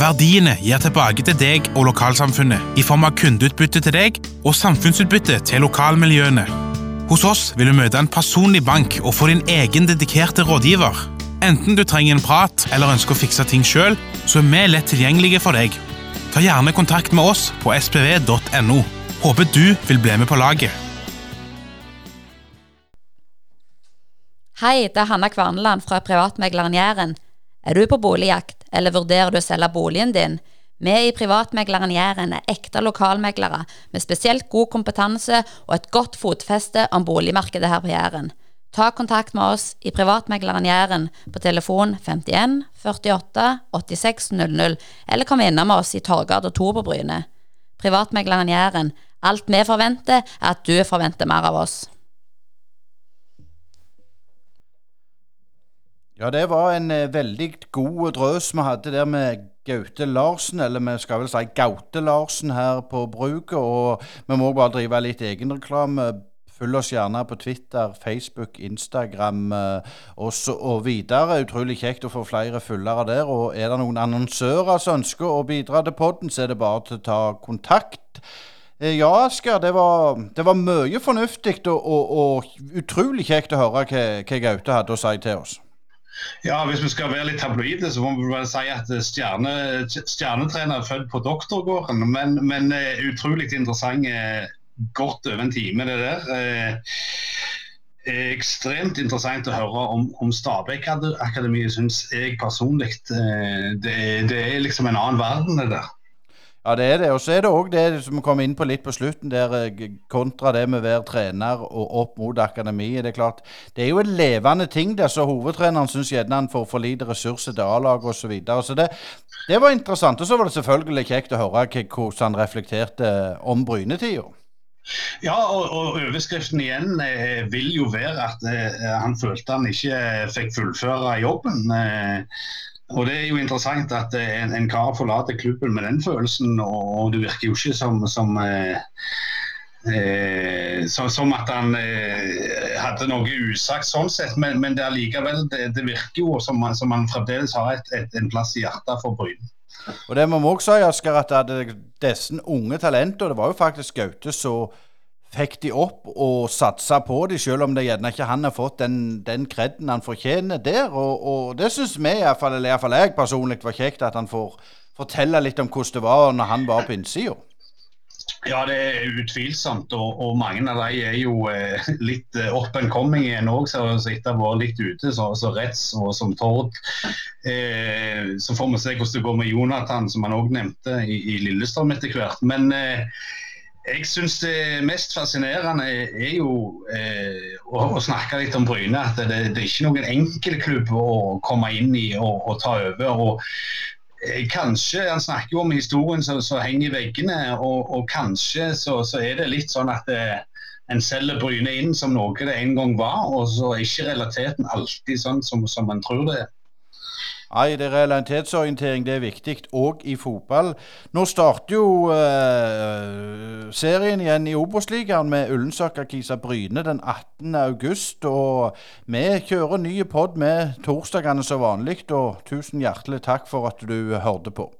Verdiene gir tilbake til deg og lokalsamfunnet i form av kundeutbytte til deg og samfunnsutbytte til lokalmiljøene. Hos oss vil du møte en personlig bank og få din egen dedikerte rådgiver. Enten du trenger en prat eller ønsker å fikse ting sjøl, så er vi lett tilgjengelige for deg. Ta gjerne kontakt med oss på spv.no. Håper du vil bli med på laget.
Hei, det er Hanna Kvarneland fra privatmegleren Jæren. Er du på boligjakt, eller vurderer du å selge boligen din? Vi i Privatmegleren Jæren er ekte lokalmeglere med spesielt god kompetanse og et godt fotfeste om boligmarkedet her på Jæren. Ta kontakt med oss i Privatmegleren Jæren på telefon 51 48 86 00, eller kom innom oss i Torgata 2 på Bryne. Privatmegleren Jæren. Alt vi forventer, er at du forventer mer av oss.
Ja, det var en eh, veldig god drøs vi hadde der med Gaute Larsen, eller vi skal vel si Gaute Larsen her på bruket. Og vi må bare drive litt egenreklame Følg oss gjerne på Twitter, Facebook, Instagram eh, også, og videre. Utrolig kjekt å få flere følgere der. Og er det noen annonsører som ønsker å bidra til podden, så er det bare til å ta kontakt. Eh, ja, Asker, det var, det var mye fornuftig og, og, og, utrolig kjekt å høre hva, hva Gaute hadde å si til oss.
Ja, Hvis vi skal være litt tabloide, så må vi bare si at stjerne, stjernetrener er født på doktorgården. Men, men utrolig interessant godt over en time, det der. Eh, ekstremt interessant å høre om, om Stabæk-akademiet, syns jeg personlig. Eh, det, det, er liksom en annen verden, det der.
Ja, det er det. Og så er det òg det som vi kom inn på litt på slutten, der eh, kontra det med være trener og opp mot akademiet. Det er klart, det er jo en levende ting der, så hovedtreneren syns gjerne han får for lite ressurser til A-laget osv. Så, videre. så det, det var interessant. Og så var det selvfølgelig kjekt å høre hvordan han reflekterte om Brynetida.
Ja, og, og overskriften igjen eh, vil jo være at eh, han følte han ikke fikk fullføre jobben. Eh, og Det er jo interessant at eh, en, en, kar forlater klubben med den følelsen, og, og det virker jo ikke som, som eh, eh, som, at han hadde noe usagt sånn sett, men, men det, likevel, det, det, virker jo som, som han fremdeles har et, et, en plass i hjertet for Bryne.
Og det må vi også si, Asker, at disse unge talentene, det var jo faktisk Gaute som fikk de opp og satsa på de, selv om det gjerne ikke han har fått den, den kreden han fortjener der. Og, og det syns vi, iallfall, eller iallfall jeg personlig, var kjekt at han får fortelle litt om hvordan det var når han var på innsida.
Ja, det er utvilsomt. Og, og mange av de er jo eh, litt eh, up and coming igjen òg, så etter å ha vært litt ute, så, så Retz og som Tord. Eh, så får vi se hvordan det går med Jonathan, som han òg nevnte, i, i Lillestrøm etter hvert. Men eh, jeg syns det mest fascinerende er jo eh, å, å, snakke litt om Bryne. At det, det er ikke noen enkel klubb å komme inn i og, og ta over. og kanskje, Han snakker jo om historien som, henger i veggene, og, og kanskje så, så, er det litt sånn at det, eh, en selger Bryne inn som noe det en gang var, og så er ikke realiteten alltid sånn som, som man tror det er.
Nei, det er realitetsorientering det er viktig, òg i fotball. Nå starter jo eh, serien igjen i Obos-ligaen med Ullensaker-Kisa Bryne den 18. august. Og vi kjører ny pod med torsdagene som vanlig. Og tusen hjertelig takk for at du hørte på.